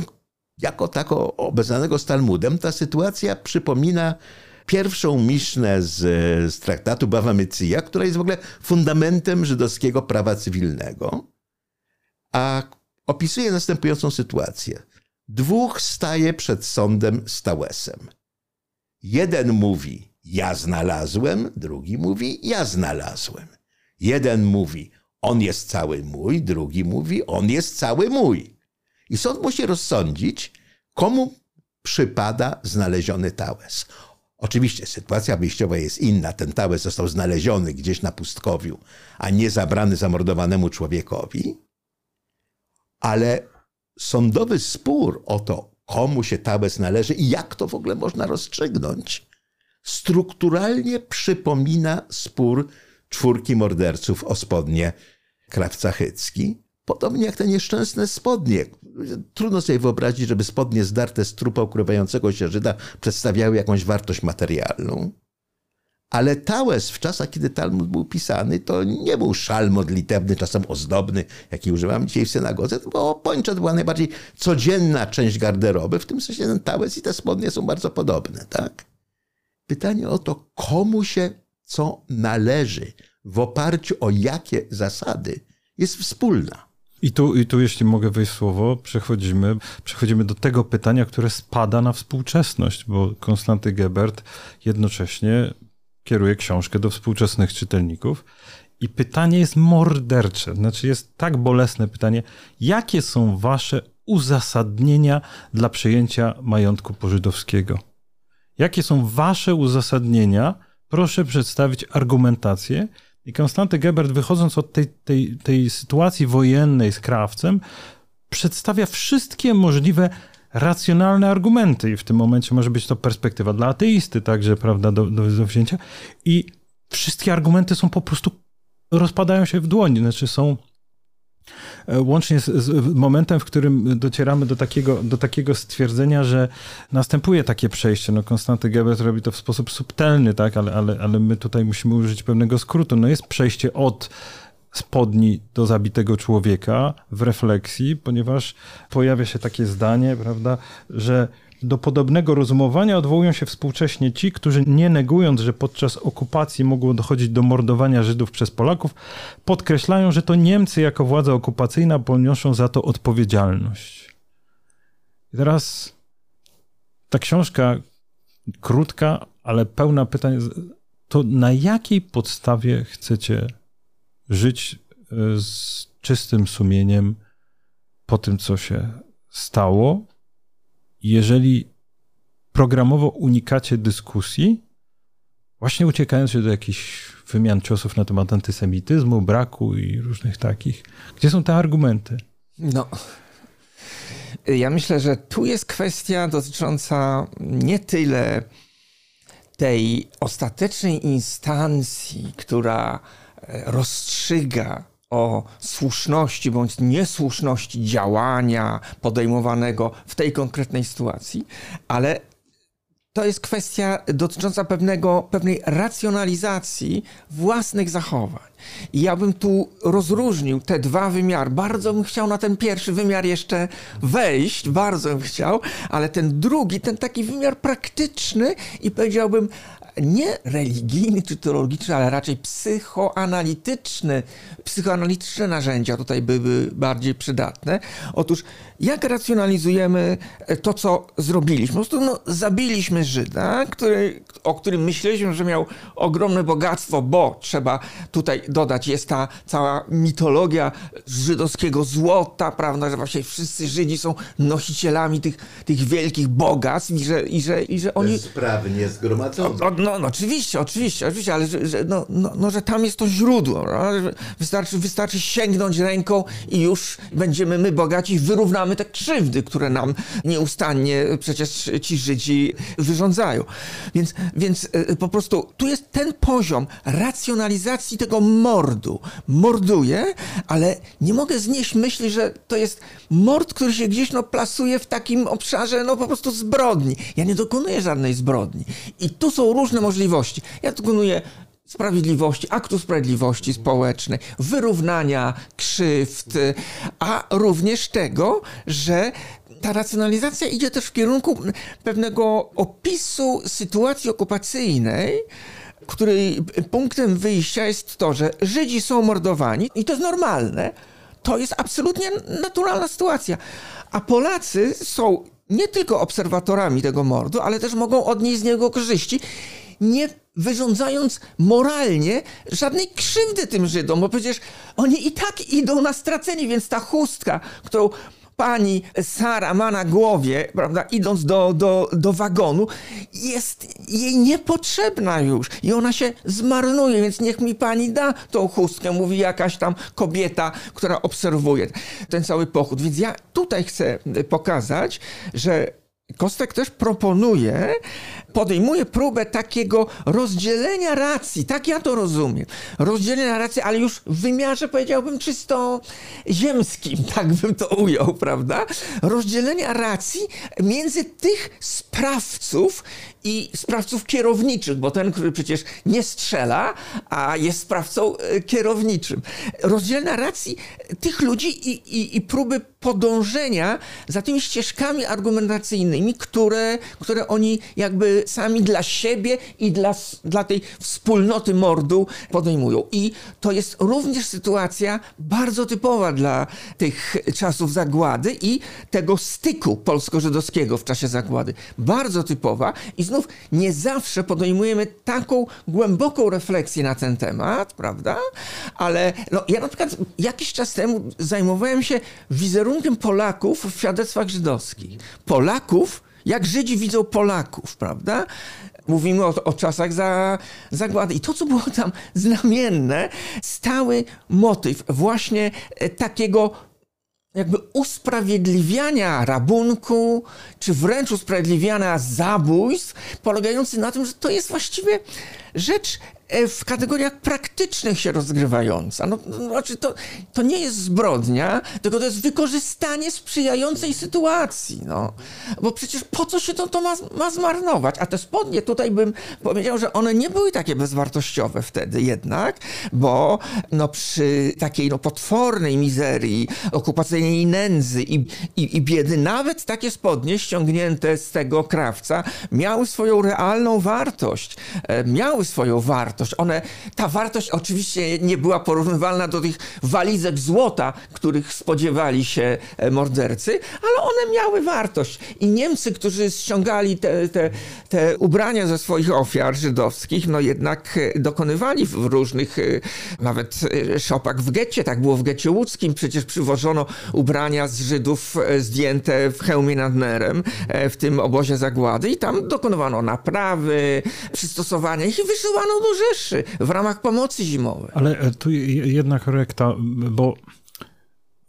jako tako obeznanego z Talmudem ta sytuacja przypomina pierwszą Misznę z, z traktatu Bawa która jest w ogóle fundamentem żydowskiego prawa cywilnego, a opisuje następującą sytuację. Dwóch staje przed sądem z Tałesem. Jeden mówi, ja znalazłem, drugi mówi, ja znalazłem. Jeden mówi, on jest cały mój, drugi mówi, on jest cały mój. I sąd musi rozsądzić, komu przypada znaleziony tałes. Oczywiście sytuacja wyjściowa jest inna. Ten tałes został znaleziony gdzieś na pustkowiu, a nie zabrany zamordowanemu człowiekowi. Ale sądowy spór o to, komu się tałes należy i jak to w ogóle można rozstrzygnąć, strukturalnie przypomina spór czwórki morderców o spodnie krawca Hycki. Podobnie jak te nieszczęsne spodnie. Trudno sobie wyobrazić, żeby spodnie zdarte z trupa ukrywającego się Żyda przedstawiały jakąś wartość materialną. Ale Tałes w czasach, kiedy Talmud był pisany, to nie był szal modlitewny, czasem ozdobny, jaki używam dzisiaj w synagodze, bo pończet była najbardziej codzienna część garderoby. W tym sensie ten Tałes i te spodnie są bardzo podobne, tak? Pytanie o to, komu się co należy, w oparciu o jakie zasady, jest wspólna. I tu, I tu, jeśli mogę wejść słowo, przechodzimy, przechodzimy do tego pytania, które spada na współczesność, bo Konstanty Gebert jednocześnie kieruje książkę do współczesnych czytelników. I pytanie jest mordercze, znaczy jest tak bolesne pytanie, jakie są wasze uzasadnienia dla przejęcia majątku pożydowskiego? Jakie są wasze uzasadnienia? Proszę przedstawić argumentację. I Konstanty Gebert, wychodząc od tej, tej, tej sytuacji wojennej z krawcem, przedstawia wszystkie możliwe racjonalne argumenty i w tym momencie może być to perspektywa dla ateisty także, prawda, do, do, do wzięcia i wszystkie argumenty są po prostu, rozpadają się w dłoni, znaczy są e, łącznie z, z, momentem, w którym docieramy do takiego, do takiego stwierdzenia, że następuje takie przejście. No, Konstanty Gebert robi to w sposób subtelny, tak, ale, ale, ale my tutaj musimy użyć pewnego skrótu. No jest przejście od spodni do zabitego człowieka w refleksji, ponieważ pojawia się takie zdanie, prawda, że do podobnego rozumowania odwołują się współcześnie ci, którzy nie negując, że podczas okupacji mogło dochodzić do mordowania Żydów przez Polaków, podkreślają, że to Niemcy jako władza okupacyjna poniosą za to odpowiedzialność. I teraz ta książka krótka, ale pełna pytań, to na jakiej podstawie chcecie żyć e, z czystym sumieniem po tym, co się stało. Jeżeli programowo unikacie dyskusji, właśnie uciekając się do jakichś wymian ciosów na temat antysemityzmu, braku i różnych takich, gdzie są te argumenty? No. Ja myślę, że tu jest kwestia dotycząca nie tyle tej ostatecznej instancji, która rozstrzyga o słuszności bądź niesłuszności działania podejmowanego w tej konkretnej sytuacji, ale to jest kwestia dotycząca pewnego, pewnej racjonalizacji własnych zachowań. I ja bym tu rozróżnił te dwa wymiary. Bardzo bym chciał na ten pierwszy wymiar jeszcze wejść, bardzo bym chciał, ale ten drugi, ten taki wymiar praktyczny i powiedziałbym nie religijny czy teologiczny, ale raczej psychoanalityczny, psychoanalityczne narzędzia tutaj były bardziej przydatne. Otóż jak racjonalizujemy to, co zrobiliśmy? Po prostu no, zabiliśmy Żyda, który, o którym myśleliśmy, że miał ogromne bogactwo, bo trzeba tutaj dodać, jest ta cała mitologia żydowskiego złota, prawda, że właśnie wszyscy Żydzi są nosicielami tych, tych wielkich bogactw i że, i że, i że oni... Bezprawnie zgromadzone. No, no, oczywiście, oczywiście, oczywiście, ale że, no, no, no, że tam jest to źródło. No? Wystarczy, wystarczy sięgnąć ręką i już będziemy my bogaci, wyrównamy te krzywdy, które nam nieustannie przecież ci Żydzi wyrządzają. Więc, więc e, po prostu tu jest ten poziom racjonalizacji tego mordu. Morduję, ale nie mogę znieść myśli, że to jest mord, który się gdzieś no, plasuje w takim obszarze no po prostu zbrodni. Ja nie dokonuję żadnej zbrodni. I tu są różne możliwości. Ja dokonuję sprawiedliwości, aktu sprawiedliwości społecznej, wyrównania krzywd, a również tego, że ta racjonalizacja idzie też w kierunku pewnego opisu sytuacji okupacyjnej, której punktem wyjścia jest to, że Żydzi są mordowani i to jest normalne. To jest absolutnie naturalna sytuacja. A Polacy są nie tylko obserwatorami tego mordu, ale też mogą odnieść z niego korzyści nie wyrządzając moralnie żadnej krzywdy tym Żydom, bo przecież oni i tak idą na stracenie, więc ta chustka, którą pani Sara ma na głowie, prawda, idąc do, do, do wagonu, jest jej niepotrzebna już i ona się zmarnuje, więc niech mi pani da tą chustkę, mówi jakaś tam kobieta, która obserwuje ten cały pochód. Więc ja tutaj chcę pokazać, że Kostek też proponuje, podejmuje próbę takiego rozdzielenia racji, tak ja to rozumiem. Rozdzielenia racji, ale już w wymiarze powiedziałbym czysto ziemskim, (laughs) tak bym to ujął, prawda? Rozdzielenia racji między tych sprawców i sprawców kierowniczych, bo ten, który przecież nie strzela, a jest sprawcą e, kierowniczym. Rozdzielenia racji tych ludzi i, i, i próby podążenia za tymi ścieżkami argumentacyjnymi, które, które oni jakby sami dla siebie i dla, dla tej wspólnoty mordu podejmują. I to jest również sytuacja bardzo typowa dla tych czasów zagłady i tego styku polsko-żydowskiego w czasie zagłady. Bardzo typowa i znów nie zawsze podejmujemy taką głęboką refleksję na ten temat, prawda? Ale no, ja na przykład jakiś czas temu zajmowałem się wizerunkiem Polaków w świadectwach żydowskich. Polaków, jak Żydzi widzą Polaków, prawda? Mówimy o, o, czasach za, zagłady. I to, co było tam znamienne, stały motyw właśnie e, takiego jakby usprawiedliwiania rabunku, czy wręcz usprawiedliwiania zabójstw, polegający na tym, że to jest właściwie rzecz w kategoriach praktycznych się rozgrywająca. No, no, znaczy to, to nie jest zbrodnia, tylko to jest wykorzystanie sprzyjającej sytuacji. No. Bo przecież po co się to, to ma, ma zmarnować? A te spodnie tutaj bym powiedział, że one nie były takie bezwartościowe wtedy jednak, bo no, przy takiej no, potwornej mizerii, okupacyjnej nędzy i, i, i biedy, nawet takie spodnie ściągnięte z tego krawca miały swoją realną wartość. E, miały swoją wartość wartość. One, ta wartość oczywiście nie była porównywalna do tych walizek złota, których spodziewali się e, mordercy, ale one miały wartość. I Niemcy, którzy ściągali te, te, te ubrania ze swoich ofiar żydowskich, no jednak e, dokonywali w różnych, e, nawet szopach w getcie, tak było w getcie łódzkim, przecież przywożono ubrania z Żydów zdjęte w Chełmie nad Nerem, w tym obozie zagłady i tam dokonywano naprawy, przystosowania ich i wysyłano do W ramach pomocy zimowej. Ale e, tu jedna korekta, bo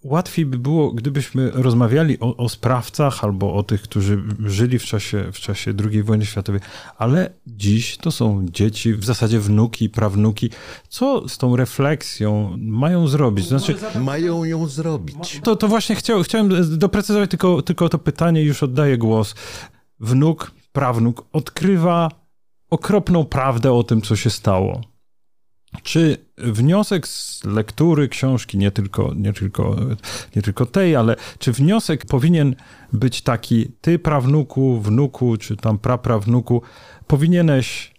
łatwiej by było, gdybyśmy rozmawiali o, o, sprawcach albo o tych, którzy żyli w czasie, w czasie II wojny światowej, ale dziś to są dzieci, w zasadzie wnuki, prawnuki. Co z tą refleksją mają zrobić? Znaczy, mają ją zrobić. To, to właśnie chciał, chciałem doprecyzować tylko, tylko to pytanie, już oddaję głos. Wnuk prawnuk odkrywa okropną prawdę o tym, co się stało. Czy wniosek z lektury książki, nie tylko, nie, tylko, nie tylko tej, ale czy wniosek powinien być taki, ty prawnuku, wnuku, czy tam praprawnuku, powinieneś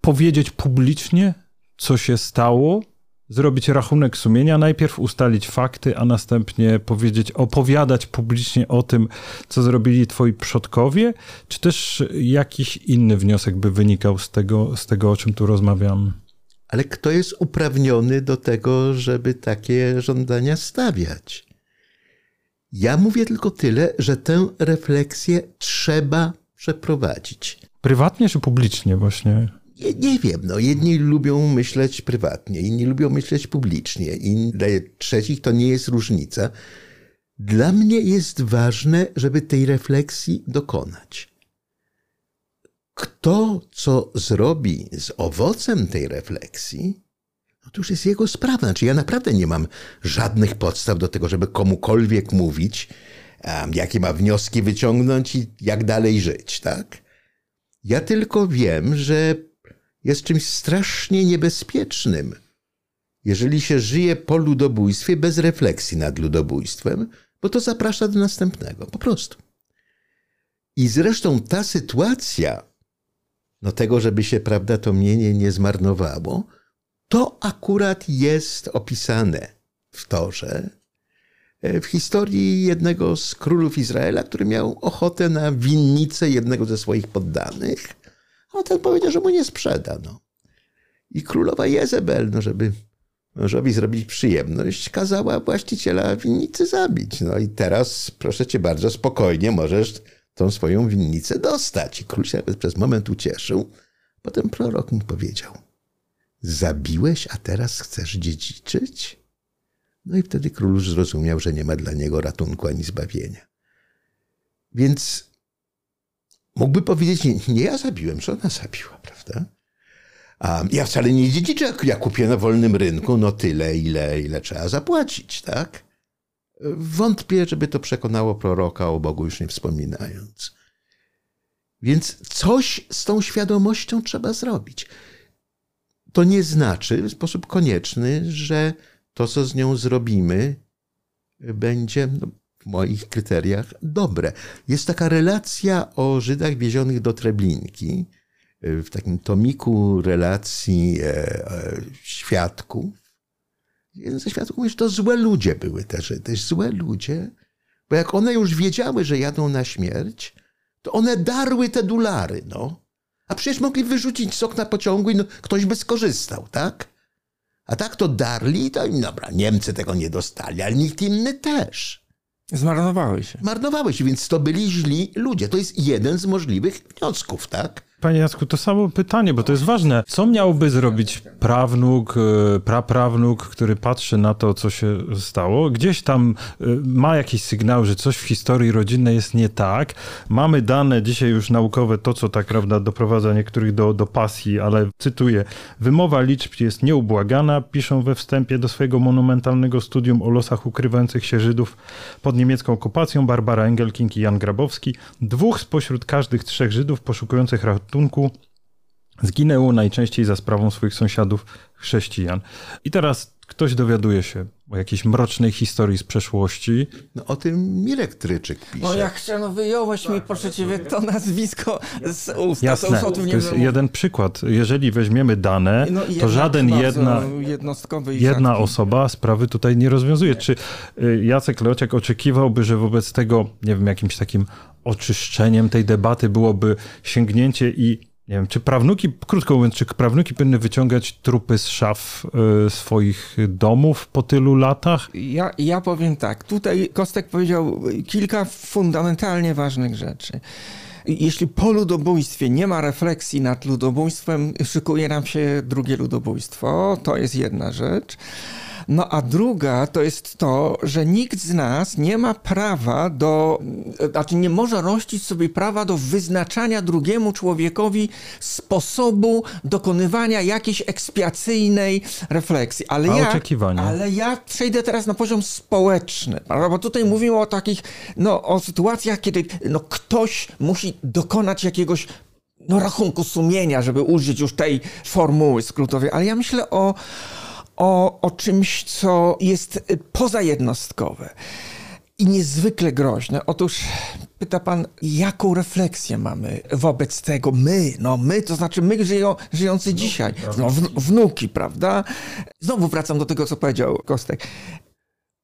powiedzieć publicznie, co się stało, zrobić rachunek sumienia, najpierw ustalić fakty, a następnie powiedzieć, opowiadać publicznie o tym, co zrobili twoi przodkowie, czy też jakiś inny wniosek by wynikał z tego, z tego o czym tu rozmawiam? Ale kto jest uprawniony do tego, żeby takie żądania stawiać? Ja mówię tylko tyle, że tę refleksję trzeba przeprowadzić. Prywatnie czy publicznie właśnie? Nie, nie, wiem, no jedni lubią myśleć prywatnie, inni lubią myśleć publicznie, inni, dla trzecich to nie jest różnica. Dla mnie jest ważne, żeby tej refleksji dokonać. Kto co zrobi z owocem tej refleksji, no to już jest jego sprawa. Znaczy, ja naprawdę nie mam żadnych podstaw do tego, żeby komukolwiek mówić, um, jakie ma wnioski wyciągnąć i jak dalej żyć, tak? Ja tylko wiem, że jest czymś strasznie niebezpiecznym. Jeżeli się żyje po ludobójstwie bez refleksji nad ludobójstwem, bo to zaprasza do następnego, po prostu. I zresztą ta sytuacja, no tego, żeby się, prawda, to mienie nie zmarnowało, to akurat jest opisane w Torze, e, w historii jednego z królów Izraela, który miał ochotę na winnicę jednego ze swoich poddanych a ten powiedział, że mu nie sprzeda. No. I królowa Jezebel, no żeby mężowi zrobić przyjemność, kazała właściciela winnicy zabić. No i teraz, proszę cię bardzo, spokojnie możesz tą swoją winnicę dostać. I król się przez moment ucieszył. Potem prorok mu powiedział, zabiłeś, a teraz chcesz dziedziczyć? No i wtedy król już zrozumiał, że nie ma dla niego ratunku ani zbawienia. Więc Mógłby powiedzieć, nie, nie ja zabiłem, że ona zabiła, prawda? A ja wcale nie dziedziczę, ja kupię na wolnym rynku, no tyle, ile, ile trzeba zapłacić, tak? Wątpię, żeby to przekonało proroka, o Bogu już nie wspominając. Więc coś z tą świadomością trzeba zrobić. To nie znaczy w sposób konieczny, że to, co z nią zrobimy, będzie, no, moich kryteriach dobre. Jest taka relacja o Żydach wiezionych do Treblinki, e, w takim tomiku relacji e, e, świadków. Jeden ze świadków mówi, że to złe ludzie były te Żydy, złe ludzie, bo jak one już wiedziały, że jadą na śmierć, to one darły te dolary, no. A przecież mogli wyrzucić z okna pociągu i no, ktoś by skorzystał, tak? A tak to darli, to dobra, Niemcy tego nie dostali, ale nikt inny też. Zmarnowały się. Marnowały się, więc to byli źli ludzie. To jest jeden z możliwych wniosków, tak? Panie Jacku, to samo pytanie, bo to jest ważne. Co miałby zrobić prawnuk, e, praprawnuk, który patrzy na to, co się stało? Gdzieś tam e, ma jakiś sygnał, że coś w historii rodzinnej jest nie tak. Mamy dane dzisiaj już naukowe, to co tak prawda doprowadza niektórych do, do pasji, ale cytuję, wymowa liczb jest nieubłagana, piszą we wstępie do swojego monumentalnego studium o losach ukrywających się Żydów pod niemiecką okupacją Barbara Engelking i Jan Grabowski. Dwóch spośród każdych trzech Żydów poszukujących ratunku zginęło najczęściej za sprawą swoich sąsiadów chrześcijan. I teraz ktoś dowiaduje się o jakiejś mrocznej historii z przeszłości. No o tym Mirek Tryczyk pisze. No jak chciano wyjąłeś mi przeciwnie to nazwisko z ust. Jasne, to, to jest jeden przykład. Jeżeli weźmiemy dane, no to żaden jedna, jedna osoba sprawy tutaj nie rozwiązuje. Czy y, Jacek Leociak oczekiwałby, że wobec tego, nie wiem, jakimś takim oczyszczeniem tej debaty byłoby sięgnięcie i nie wiem, czy prawnuki, krótko mówiąc, czy prawnuki powinny wyciągać trupy z szaf y, swoich domów po tylu latach? Ja, ja powiem tak. Tutaj Kostek powiedział kilka fundamentalnie ważnych rzeczy. Jeśli po ludobójstwie nie ma refleksji nad ludobójstwem, szykuje nam się drugie ludobójstwo. To jest jedna rzecz. No a druga to jest to, że nikt z nas nie ma prawa do, znaczy nie może rościć sobie prawa do wyznaczania drugiemu człowiekowi sposobu dokonywania jakiejś ekspiacyjnej refleksji. Ale A ja, oczekiwania? ale ja przejdę teraz na poziom społeczny, bo tutaj mówimy o takich, no o sytuacjach, kiedy no, ktoś musi dokonać jakiegoś no, rachunku sumienia, żeby użyć już tej formuły skrótowej, ale ja myślę o, o, o czymś, co jest y, pozajednostkowe i niezwykle groźne. Otóż pyta pan, jaką refleksję mamy wobec tego? My, no my, to znaczy my żyją, żyjący dzisiaj, no, wn wnuki, prawda? Znowu wracam do tego, co powiedział Kostek.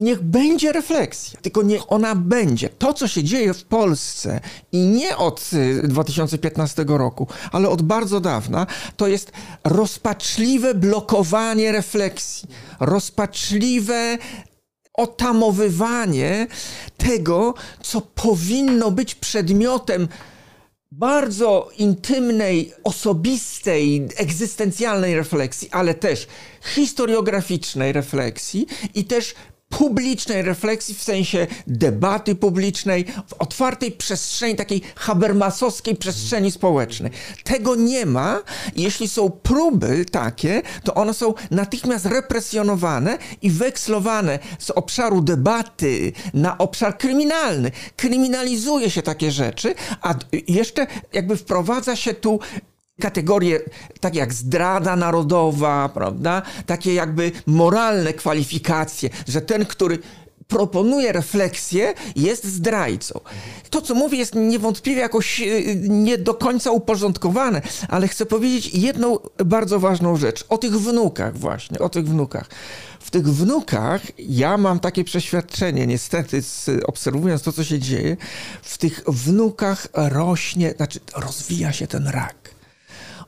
Niech będzie refleksja, tylko niech ona będzie. To, co się dzieje w Polsce i nie od y, 2015 roku, ale od bardzo dawna, to jest rozpaczliwe blokowanie refleksji, rozpaczliwe otamowywanie tego, co powinno być przedmiotem bardzo intymnej, osobistej, egzystencjalnej refleksji, ale też historiograficznej refleksji i też publicznej refleksji w sensie debaty publicznej, w otwartej przestrzeni, takiej habermasowskiej przestrzeni społecznej. Tego nie ma. Jeśli są próby takie, to one są natychmiast represjonowane i wekslowane z obszaru debaty na obszar kryminalny. Kryminalizuje się takie rzeczy, a jeszcze jakby wprowadza się tu kategorie takie jak zdrada narodowa, prawda? Takie jakby moralne kwalifikacje, że ten, który proponuje refleksję, jest zdrajcą. To, co mówię, jest niewątpliwie jakoś y, nie do końca uporządkowane, ale chcę powiedzieć jedną bardzo ważną rzecz. O tych wnukach właśnie, o tych wnukach. W tych wnukach ja mam takie przeświadczenie, niestety, obserwując to, co się dzieje, w tych wnukach rośnie, znaczy rozwija się ten rak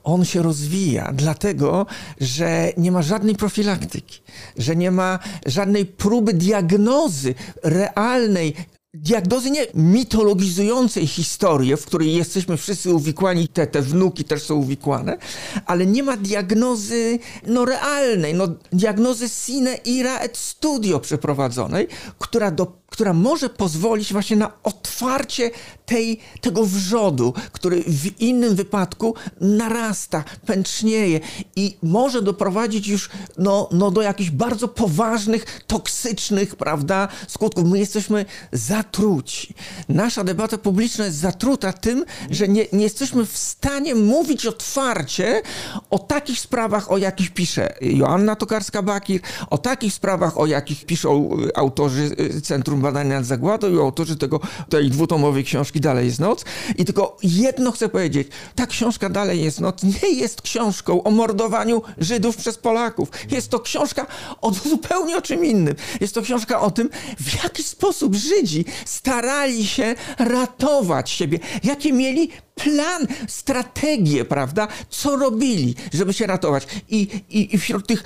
on się rozwija, dlatego że nie ma żadnej profilaktyki, że nie ma żadnej próby diagnozy realnej, diagnozy nie mitologizującej historię, w której jesteśmy wszyscy uwikłani, te, te wnuki też są uwikłane, ale nie ma diagnozy no, realnej, no, diagnozy sine ira et studio przeprowadzonej, która do która może pozwolić właśnie na otwarcie tej, tego wrzodu, który w innym wypadku narasta, pęcznieje i może doprowadzić już no, no do jakichś bardzo poważnych, toksycznych, prawda, skutków. My jesteśmy zatruci. Nasza debata publiczna jest zatruta tym, że nie, nie jesteśmy w stanie mówić otwarcie o takich sprawach, o jakich pisze Joanna Tokarska-Bakir, o takich sprawach, o jakich piszą autorzy Centrum Badań nad Zagładą i autorzy tego, tej dwutomowej książki Dalej jest noc. I tylko jedno chcę powiedzieć. Ta książka Dalej jest noc nie jest książką o mordowaniu Żydów przez Polaków. Jest to książka o zupełnie o czym innym. Jest to książka o tym, w jaki sposób Żydzi starali się ratować siebie. Jakie mieli plan, strategię, prawda? Co robili, żeby się ratować. I, i, i wśród tych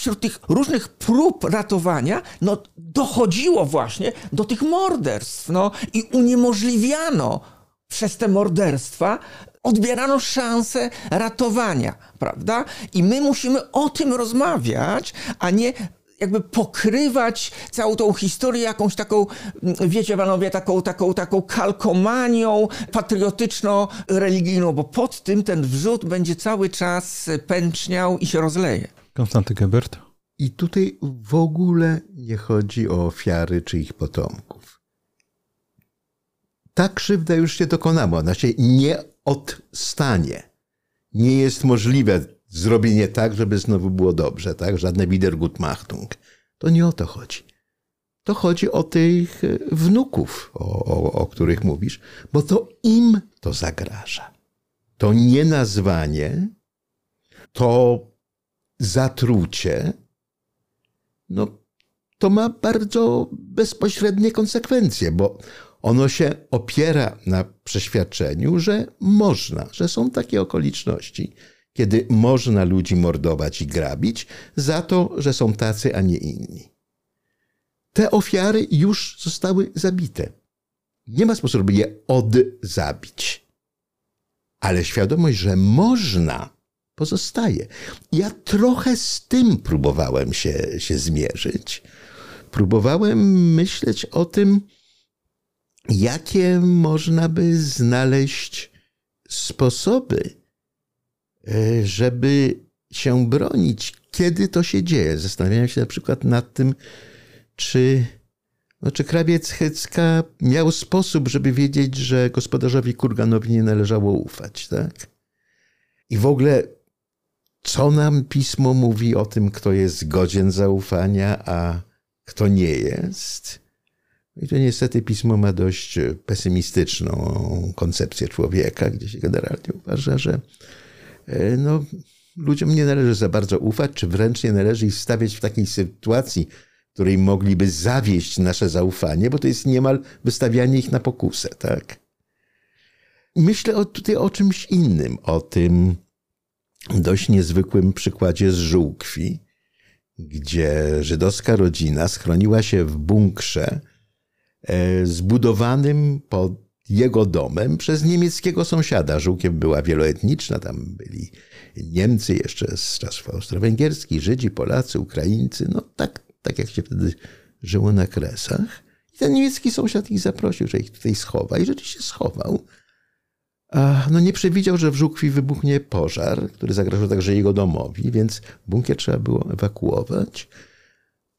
wśród tych różnych prób ratowania, no, dochodziło właśnie do tych morderstw, no, i uniemożliwiano przez te morderstwa, odbierano szansę ratowania, prawda? I my musimy o tym rozmawiać, a nie jakby pokrywać całą tą historię jakąś taką, wiecie panowie, taką, taką, taką kalkomanią patriotyczno-religijną, bo pod tym ten wrzód będzie cały czas pęczniał i się rozleje. Konstanty Gebert. I tutaj w ogóle nie chodzi o ofiary czy ich potomków. Ta krzywda już się dokonała, ona się nie odstanie. Nie jest możliwe zrobienie tak, żeby znowu było dobrze, tak? Żadne Wiedergutmachtung. To nie o to chodzi. To chodzi o tych wnuków, o, o, o których mówisz, bo to im to zagraża. To nienazwanie, to zatrucie, no to ma bardzo bezpośrednie konsekwencje, bo ono się opiera na przeświadczeniu, że można, że są takie okoliczności, kiedy można ludzi mordować i grabić za to, że są tacy, a nie inni. Te ofiary już zostały zabite. Nie ma sposobu, je odzabić. Ale świadomość, że można pozostaje. Ja trochę z tym próbowałem się, się zmierzyć. Próbowałem myśleć o tym, jakie można by znaleźć sposoby, e, żeby się bronić, kiedy to się dzieje. Zastanawiałem się na przykład nad tym, czy, no, czy krawiec Hycka miał sposób, żeby wiedzieć, że gospodarzowi Kurganowi nie należało ufać. Tak? I w ogóle, co nam pismo mówi o tym, kto jest godzien zaufania, a kto nie jest? I to niestety pismo ma dość pesymistyczną koncepcję człowieka, gdzie się generalnie uważa, że e, no, ludziom nie należy za bardzo ufać, czy wręcz nie należy ich stawiać w takiej sytuacji, w której mogliby zawieść nasze zaufanie, bo to jest niemal wystawianie ich na pokusę, tak? Myślę o, tutaj o czymś innym, o tym dość niezwykłym przykładzie z Żółkwi, gdzie żydowska rodzina schroniła się w bunkrze e, zbudowanym pod jego domem przez niemieckiego sąsiada. Żółkiem była wieloetniczna, tam byli Niemcy jeszcze z czasów austro-węgierskich, Żydzi, Polacy, Ukraińcy, no tak, tak jak się wtedy żyło na Kresach. I ten niemiecki sąsiad ich zaprosił, że ich tutaj schowa i rzeczywiście schował. No nie przewidział, że w Żukwi wybuchnie pożar, który zagrażał także jego domowi, więc bunkier trzeba było ewakuować.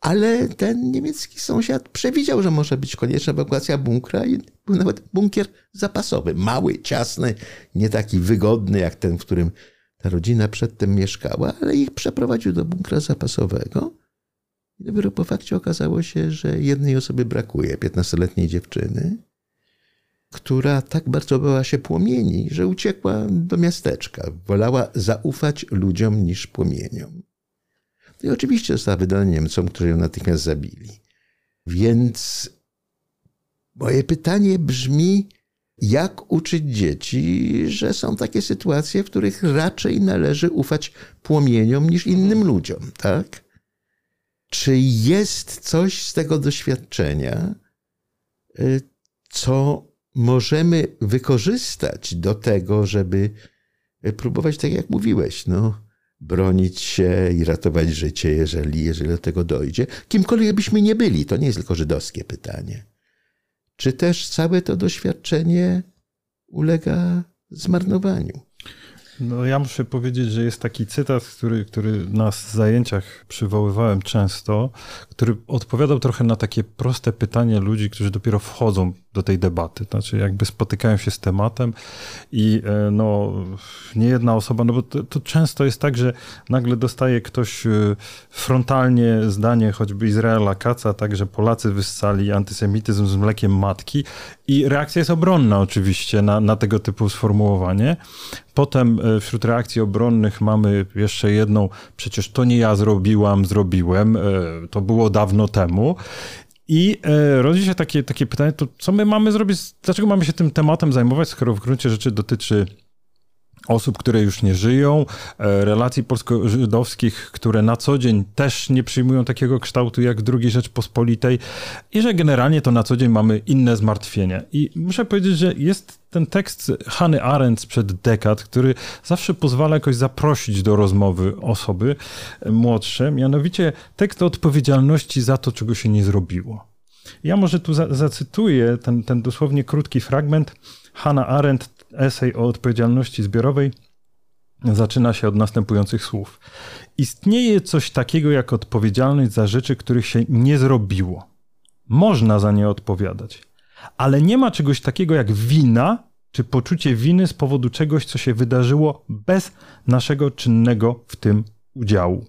Ale ten niemiecki sąsiad przewidział, że może być konieczna ewakuacja bunkra i był nawet bunkier zapasowy. Mały, ciasny, nie taki wygodny jak ten, w którym ta rodzina przedtem mieszkała, ale ich przeprowadził do bunkra zapasowego. I dopiero po fakcie okazało się, że jednej osoby brakuje, 15-letniej dziewczyny, która tak bardzo bała się płomieni, że uciekła do miasteczka. Wolała zaufać ludziom niż płomieniom. I oczywiście została wydana Niemcom, którzy ją natychmiast zabili. Więc moje pytanie brzmi, jak uczyć dzieci, że są takie sytuacje, w których raczej należy ufać płomieniom niż innym ludziom, tak? Czy jest coś z tego doświadczenia, y, co możemy wykorzystać do tego, żeby próbować, tak jak mówiłeś, no, bronić się i ratować życie, jeżeli, jeżeli do tego dojdzie. Kimkolwiek byśmy nie byli, to nie jest tylko żydowskie pytanie. Czy też całe to doświadczenie ulega zmarnowaniu? No ja muszę powiedzieć, że jest taki cytat, który, który na zajęciach przywoływałem często, który odpowiadał trochę na takie proste pytanie ludzi, którzy dopiero wchodzą do tej debaty. Znaczy jakby spotykają się z tematem i e, no nie jedna osoba, no bo to, to często jest tak, że nagle dostaje ktoś e, frontalnie zdanie choćby Izraela Kaca, tak, że Polacy wyssali antysemityzm z mlekiem matki i reakcja jest obronna oczywiście na, na tego typu sformułowanie. Potem e, wśród reakcji obronnych mamy jeszcze jedną, przecież to nie ja zrobiłam, zrobiłem, to było dawno temu. I e, rodzi się takie, takie pytanie, to co my mamy zrobić, dlaczego mamy się tym tematem zajmować, skoro w gruncie rzeczy dotyczy osób, które już nie żyją, e, relacji polsko-żydowskich, które na co dzień też nie przyjmują takiego kształtu jak II Rzeczpospolitej i że generalnie to na co dzień mamy inne zmartwienia. I muszę powiedzieć, że jest ten tekst Hany Arendt sprzed dekad, który zawsze pozwala jakoś zaprosić do rozmowy osoby młodsze, mianowicie tekst odpowiedzialności za to, czego się nie zrobiło. Ja może tu za zacytuję ten, ten dosłownie krótki fragment. Hannah Arendt esej o odpowiedzialności zbiorowej zaczyna się od następujących słów. Istnieje coś takiego jak odpowiedzialność za rzeczy, których się nie zrobiło. Można za nie odpowiadać, ale nie ma czegoś takiego jak wina czy poczucie winy z powodu czegoś, co się wydarzyło bez naszego czynnego w tym udziału.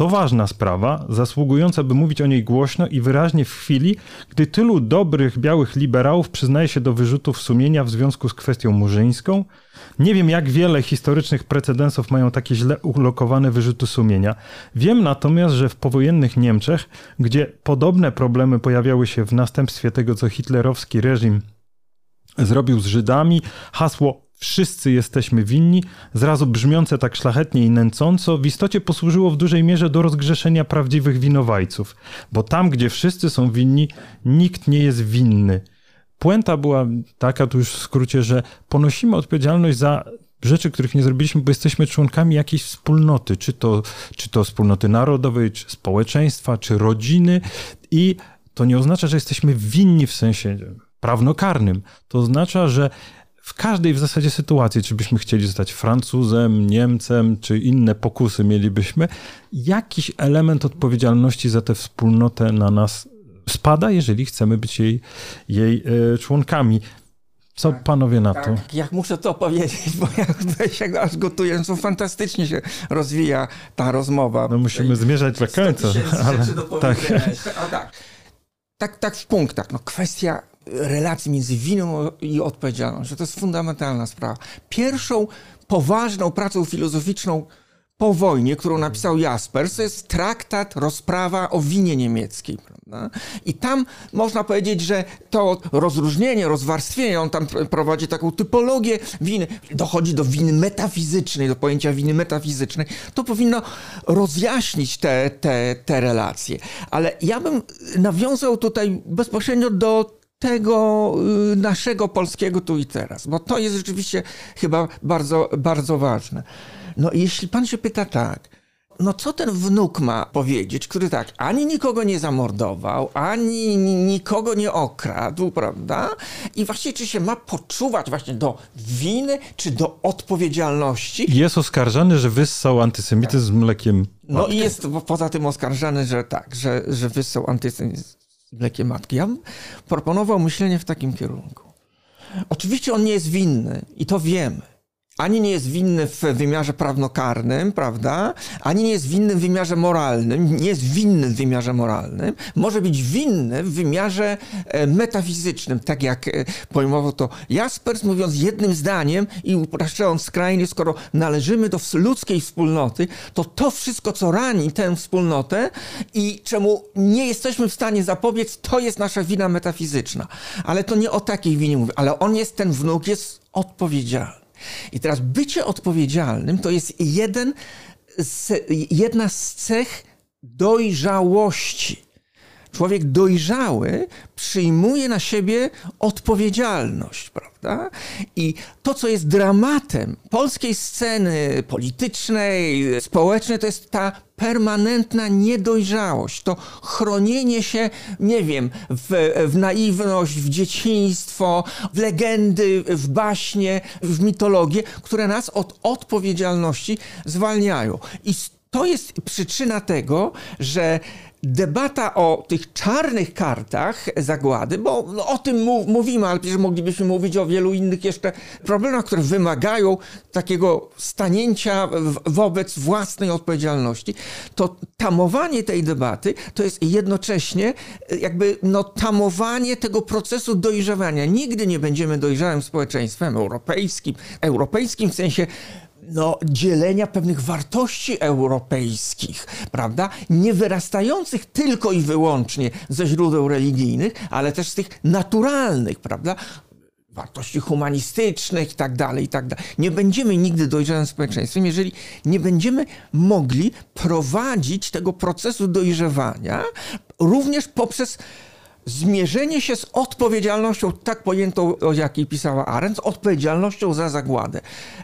To ważna sprawa, zasługująca, by mówić o niej głośno i wyraźnie w chwili, gdy tylu dobrych białych liberałów przyznaje się do wyrzutów sumienia w związku z kwestią murzyńską. Nie wiem, jak wiele historycznych precedensów mają takie źle ulokowane wyrzuty sumienia. Wiem natomiast, że w powojennych Niemczech, gdzie podobne problemy pojawiały się w następstwie tego, co hitlerowski reżim zrobił z Żydami, hasło wszyscy jesteśmy winni, zrazu brzmiące tak szlachetnie i nęcąco, w istocie posłużyło w dużej mierze do rozgrzeszenia prawdziwych winowajców, bo tam, gdzie wszyscy są winni, nikt nie jest winny. Puenta była taka, tu już w skrócie, że ponosimy odpowiedzialność za rzeczy, których nie zrobiliśmy, bo jesteśmy członkami jakiejś wspólnoty, czy to, czy to wspólnoty narodowej, czy społeczeństwa, czy rodziny i to nie oznacza, że jesteśmy winni w sensie prawnokarnym. To oznacza, że w każdej w zasadzie sytuacji, czy byśmy chcieli zostać Francuzem, Niemcem, czy inne pokusy mielibyśmy, jakiś element odpowiedzialności za tę wspólnotę na nas spada, jeżeli chcemy być jej, jej e, członkami. Co tak, panowie na tak, to? Jak muszę to powiedzieć, bo ja tutaj się aż gotuję, co fantastycznie się rozwija ta rozmowa. No musimy zmierzać do końca. Ale, tak. A tak. tak. Tak, w punktach. No, kwestia relacji między winą i odpowiedzialnością. To jest fundamentalna sprawa. Pierwszą poważną pracą filozoficzną po wojnie, którą napisał Jaspers, to jest traktat, rozprawa o winie niemieckiej. Prawda? I tam można powiedzieć, że to rozróżnienie, rozwarstwienie, on tam prowadzi taką typologię winy, dochodzi do winy metafizycznej, do pojęcia winy metafizycznej, to powinno rozjaśnić te, te, te relacje. Ale ja bym nawiązał tutaj bezpośrednio do tego y, naszego polskiego tu i teraz, bo to jest rzeczywiście chyba bardzo, bardzo ważne. No jeśli pan się pyta tak, no co ten wnuk ma powiedzieć, który tak ani nikogo nie zamordował, ani nikogo nie okradł, prawda? I właśnie czy się ma poczuwać właśnie do winy, czy do odpowiedzialności? Jest oskarżany, że wyssał antysemityzm z mlekiem. No i jest poza tym oskarżany, że tak, że, że wyssał antysemityzm z mlekiem matki. Ja bym proponował myślenie w takim kierunku. Oczywiście on nie jest winny i to wiemy ani nie jest winny w wymiarze prawnokarnym, prawda? Ani nie jest winny w wymiarze moralnym, nie jest winny w wymiarze moralnym, może być winny w wymiarze e, metafizycznym, tak jak e, pojmował to Jaspers, mówiąc jednym zdaniem i upraszczając skrajnie, skoro należymy do ludzkiej wspólnoty, to to wszystko, co rani tę wspólnotę i czemu nie jesteśmy w stanie zapobiec, to jest nasza wina metafizyczna. Ale to nie o takiej winie mówię, ale on jest, ten wnuk jest odpowiedzialny. I teraz bycie odpowiedzialnym to jest jeden z, jedna z cech dojrzałości. Człowiek dojrzały przyjmuje na siebie odpowiedzialność, prawda? I to, co jest dramatem polskiej sceny politycznej, społecznej, to jest ta permanentna niedojrzałość, to chronienie się, nie wiem, w, w naiwność, w dzieciństwo, w legendy, w baśnie, w mitologię, które nas od odpowiedzialności zwalniają. I to jest przyczyna tego, że debata o tych czarnych kartach zagłady, bo no, o tym mówimy, ale przecież moglibyśmy mówić o wielu innych jeszcze problemach, które wymagają takiego stanięcia wobec własnej odpowiedzialności, to tamowanie tej debaty to jest jednocześnie e, jakby no, tamowanie tego procesu dojrzewania. Nigdy nie będziemy dojrzałym społeczeństwem europejskim, europejskim w sensie no, dzielenia pewnych wartości europejskich, prawda? Nie wyrastających tylko i wyłącznie ze źródeł religijnych, ale też z tych naturalnych, prawda? wartości humanistycznych i tak dalej, i tak dalej. Nie będziemy nigdy dojrzałym społeczeństwem, jeżeli nie będziemy mogli prowadzić tego procesu dojrzewania również poprzez zmierzenie się z odpowiedzialnością, tak pojętą, o jakiej pisała Arendt, z odpowiedzialnością za zagładę.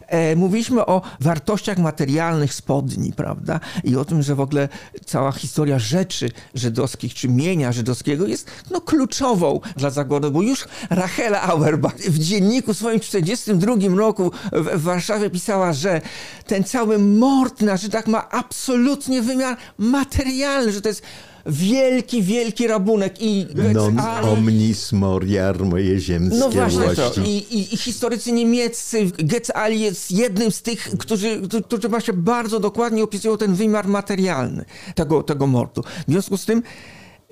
E, mówiliśmy o wartościach materialnych spodni, prawda? I o tym, że w ogóle cała historia rzeczy żydowskich, czy mienia żydowskiego jest no, kluczową dla zagłady, bo już Rachela Auerbach w dzienniku swoim 42 roku w, w Warszawie pisała, że ten cały mord na Żydach ma absolutnie wymiar materialny, że to jest wielki, wielki rabunek i Non Ali... omnis moriar moje ziemskie No właśnie to. I, i, I, historycy niemieccy, Goetz Ali jest jednym z tych, którzy, którzy właśnie bardzo dokładnie opisują ten wymiar materialny tego, tego mordu. W związku z tym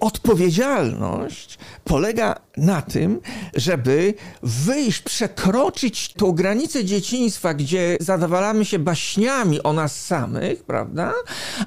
Odpowiedzialność polega na tym, żeby wyjść, przekroczyć tą granicę dzieciństwa, gdzie zadawalamy się baśniami o nas samych, prawda?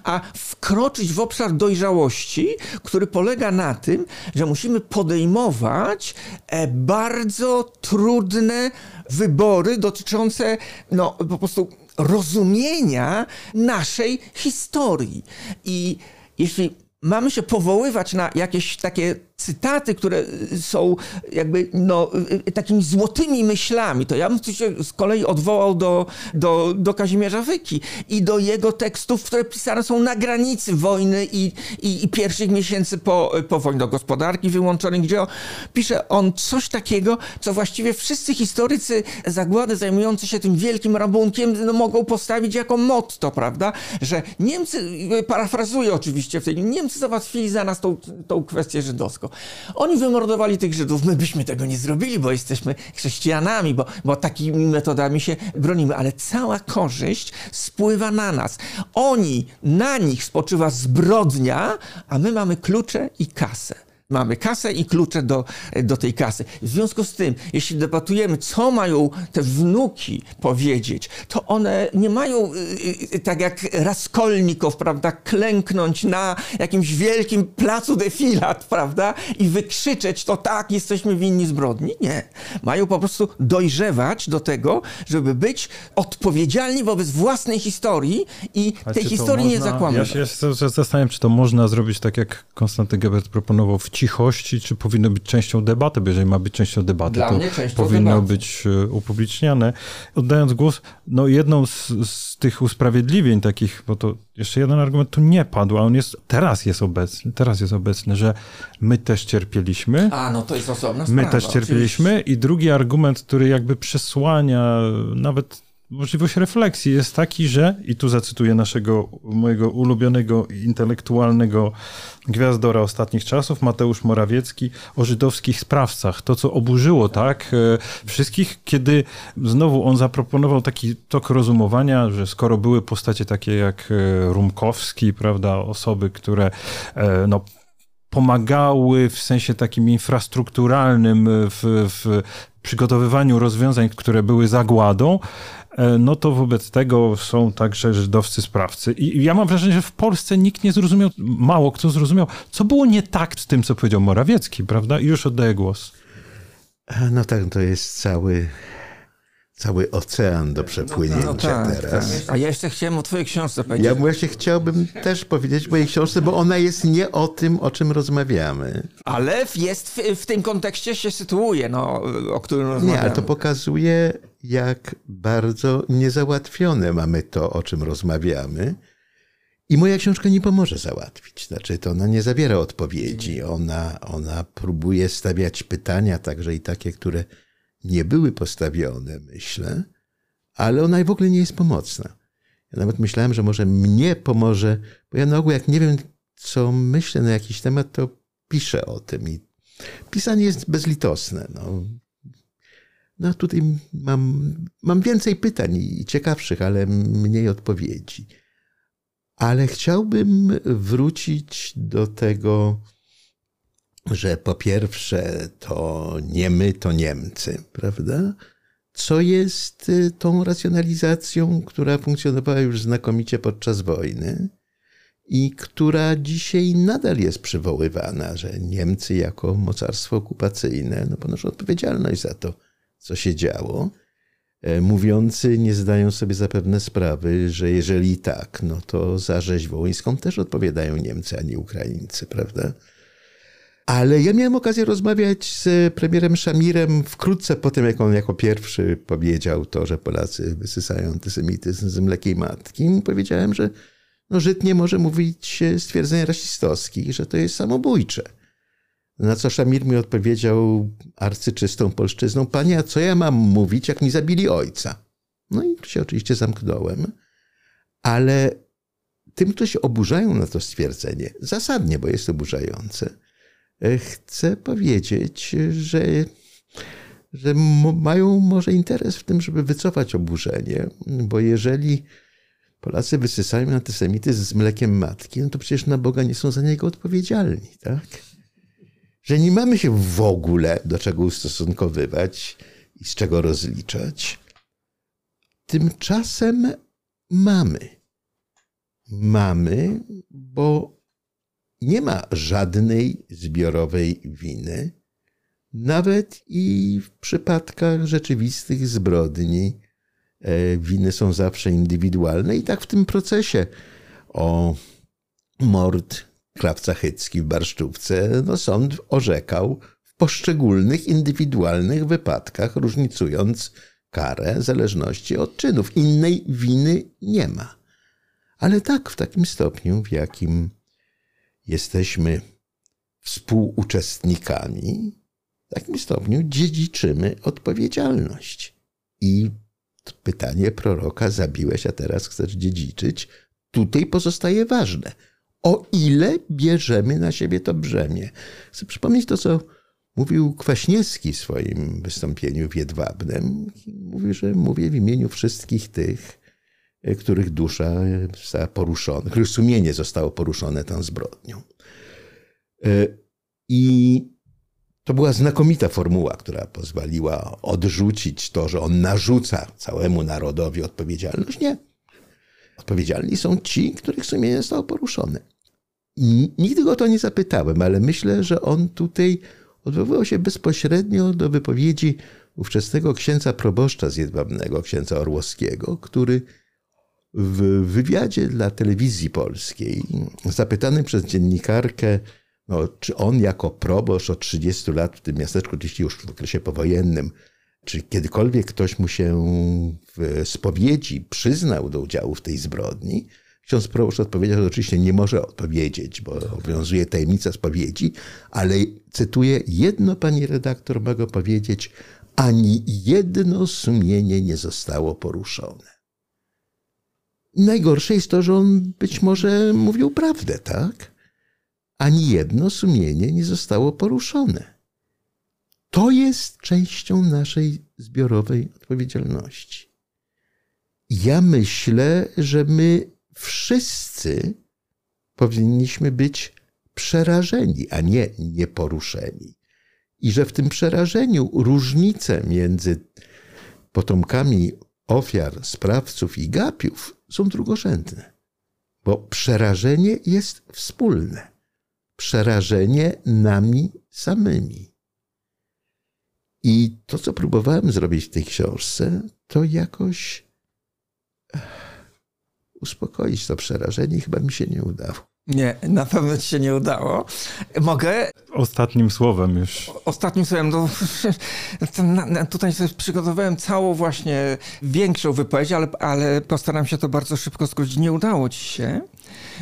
A wkroczyć w obszar dojrzałości, który polega na tym, że musimy podejmować e, bardzo trudne wybory dotyczące, no, po prostu rozumienia naszej historii. I jeśli mamy się powoływać na jakieś takie cytaty, które są jakby no, takimi złotymi myślami, to ja bym się z kolei odwołał do, do, do Kazimierza Wyki i do jego tekstów, które pisane są na granicy wojny i, i, i pierwszych miesięcy po, po wojnie do gospodarki wyłączonej, gdzie on, pisze on coś takiego, co właściwie wszyscy historycy zagłady zajmujący się tym wielkim rabunkiem no, mogą postawić jako motto, prawda? Że Niemcy, parafrazuję oczywiście w tej, Niemcy załatwili za nas tą, tą kwestię żydowską. Oni wymordowali tych Żydów, my byśmy tego nie zrobili, bo jesteśmy chrześcijanami, bo, bo takimi metodami się bronimy, ale cała korzyść spływa na nas. Oni, na nich spoczywa zbrodnia, a my mamy klucze i kasę. Mamy kasę i klucze do, do tej kasy. W związku z tym, jeśli debatujemy, co mają te wnuki powiedzieć, to one nie mają, y, y, tak jak Raskolnikow, prawda, klęknąć na jakimś wielkim placu defilat, prawda, i wykrzyczeć, to tak, jesteśmy winni zbrodni. Nie. Mają po prostu dojrzewać do tego, żeby być odpowiedzialni wobec własnej historii i tej historii nie można- zakłamywać. Ja się zastanawiam, czy to można zrobić tak, jak Konstanty Gebert proponował w cichości, czy powinno być częścią debaty, bo jeżeli ma być częścią debaty, Dla to częścią powinno debaty. być e, upubliczniane. Oddając głos, no jedną z, z tych usprawiedliwień takich, bo to jeszcze jeden argument tu nie padł, a on jest, teraz jest obecny, teraz jest obecny, że my też cierpieliśmy. A, no to jest osobna sprawa. My też cierpieliśmy. I drugi argument, który jakby przesłania nawet możliwość refleksji, jest taki, że, i tu zacytuję naszego, mojego ulubionego intelektualnego gwiazdora ostatnich czasów, Mateusz Morawiecki, o żydowskich sprawcach. To, co oburzyło, tak, e, wszystkich, kiedy znowu on zaproponował taki tok rozumowania, że skoro były postacie takie jak e, Rumkowski, prawda, osoby, które e, no, pomagały w sensie takim infrastrukturalnym w, w przygotowywaniu rozwiązań, które były zagładą, no to wobec tego są także żydowscy sprawcy. I ja mam wrażenie, że w Polsce nikt nie zrozumiał, mało kto zrozumiał, co było nie tak z tym, co powiedział Morawiecki, prawda? I już oddaję głos. No tak, to jest cały, cały ocean do przepłynięcia No tak, teraz. tak. A ja jeszcze chciałem o twojej książce powiedzieć. Ja właśnie chciałbym też powiedzieć o mojej książce, bo ona jest nie o tym, o czym rozmawiamy. Ale jest w, w tym kontekście się sytuuje, no, o którym Nie, rozmawiamy. ale to pokazuje, jak bardzo niezałatwione mamy to, o czym rozmawiamy. I moja książka nie pomoże załatwić. Znaczy, to ona nie zawiera odpowiedzi. Ona, ona próbuje stawiać pytania, także i takie, które nie były postawione, myślę, ale ona w ogóle nie jest pomocna. Ja nawet myślałem, że może mnie pomoże, bo ja na ogół, jak nie wiem, co myślę na jakiś temat, to piszę o tym. I pisanie jest bezlitosne. No, no tutaj mam, mam więcej pytań i ciekawszych, ale mniej odpowiedzi. Ale chciałbym wrócić do tego, że po pierwsze to nie my, to Niemcy, prawda? Co jest y, tą racjonalizacją, która funkcjonowała już znakomicie podczas wojny i która dzisiaj nadal jest przywoływana, że Niemcy jako mocarstwo okupacyjne no, ponoszą odpowiedzialność za to, co się działo. E, Mówiący nie zdają sobie zapewne sprawy, że jeżeli tak, no to za rzeź wołyńską też odpowiadają Niemcy, a nie Ukraińcy, prawda? Ale ja miałem okazję rozmawiać z premierem Szamirem wkrótce po tym, jak on jako pierwszy powiedział to, że Polacy wysysają antysemityzm z mlekiej matki. Powiedziałem, że no, Żyd nie może mówić stwierdzeń rasistowskich, że to jest samobójcze. Na co Szamir mi odpowiedział arcyczystą polszczyzną, panie, a co ja mam mówić, jak mi zabili ojca? No i się oczywiście zamknąłem, ale tym, którzy się oburzają na to stwierdzenie, zasadnie, bo jest oburzające, chcę powiedzieć, że, że mają może interes w tym, żeby wycofać oburzenie, bo jeżeli Polacy wysysają antysemityzm z mlekiem matki, no to przecież na Boga nie są za niego odpowiedzialni, tak? Że nie mamy się w ogóle do czego ustosunkowywać i z czego rozliczać. Tymczasem mamy. Mamy, bo nie ma żadnej zbiorowej winy, nawet i w przypadkach rzeczywistych zbrodni e, winy są zawsze indywidualne i tak w tym procesie o mord Krawca Chycki w Barszczówce, no sąd orzekał w poszczególnych, indywidualnych wypadkach, różnicując karę w zależności od czynów. Innej winy nie ma. Ale tak w takim stopniu, w jakim jesteśmy współuczestnikami, w takim stopniu dziedziczymy odpowiedzialność. I pytanie proroka zabiłeś, a teraz chcesz dziedziczyć, tutaj pozostaje ważne. O ile bierzemy na siebie to brzemię? Chcę przypomnieć to, co mówił Kwaśniewski w swoim wystąpieniu w Jedwabnem. Mówi, że mówię w imieniu wszystkich tych, których dusza została poruszona, których sumienie zostało poruszone tą zbrodnią. E, I to była znakomita formuła, która pozwoliła odrzucić to, że on narzuca całemu narodowi odpowiedzialność. Nie. Odpowiedzialni są ci, których sumienie zostało poruszone. Nigdy go to nie zapytałem, ale myślę, że on tutaj odwoływał się bezpośrednio do wypowiedzi ówczesnego księdza proboszcza z Jedwabnego, księdza Orłowskiego, który w wywiadzie dla telewizji polskiej, zapytany przez dziennikarkę, no, czy on jako proboszcz od 30 lat w tym miasteczku, oczywiście już w okresie powojennym, czy kiedykolwiek ktoś mu się w spowiedzi przyznał do udziału w tej zbrodni, ksiądz proboszcz odpowiedział, że oczywiście nie może odpowiedzieć, bo obowiązuje tajemnica spowiedzi, ale cytuję, jedno pani redaktor mogę powiedzieć, ani jedno sumienie nie zostało poruszone. Najgorsze jest to, że on być może mówił prawdę, tak? Ani jedno sumienie nie zostało poruszone. To jest częścią naszej zbiorowej odpowiedzialności. Ja myślę, że my wszyscy powinniśmy być przerażeni, a nie nieporuszeni. I że w tym przerażeniu różnice między potomkami ofiar, sprawców i gapiów są drugorzędne, bo przerażenie jest wspólne. Przerażenie nami samymi. I to, co próbowałem zrobić w tej książce, to jakoś uspokoić to przerażenie chyba mi się nie udało. Nie, na pewno ci się nie udało. Mogę? Ostatnim słowem już. Ostatnim słowem, no, (laughs) tutaj sobie przygotowałem całą właśnie większą wypowiedź, ale, ale postaram się to bardzo szybko skrócić. Nie udało ci się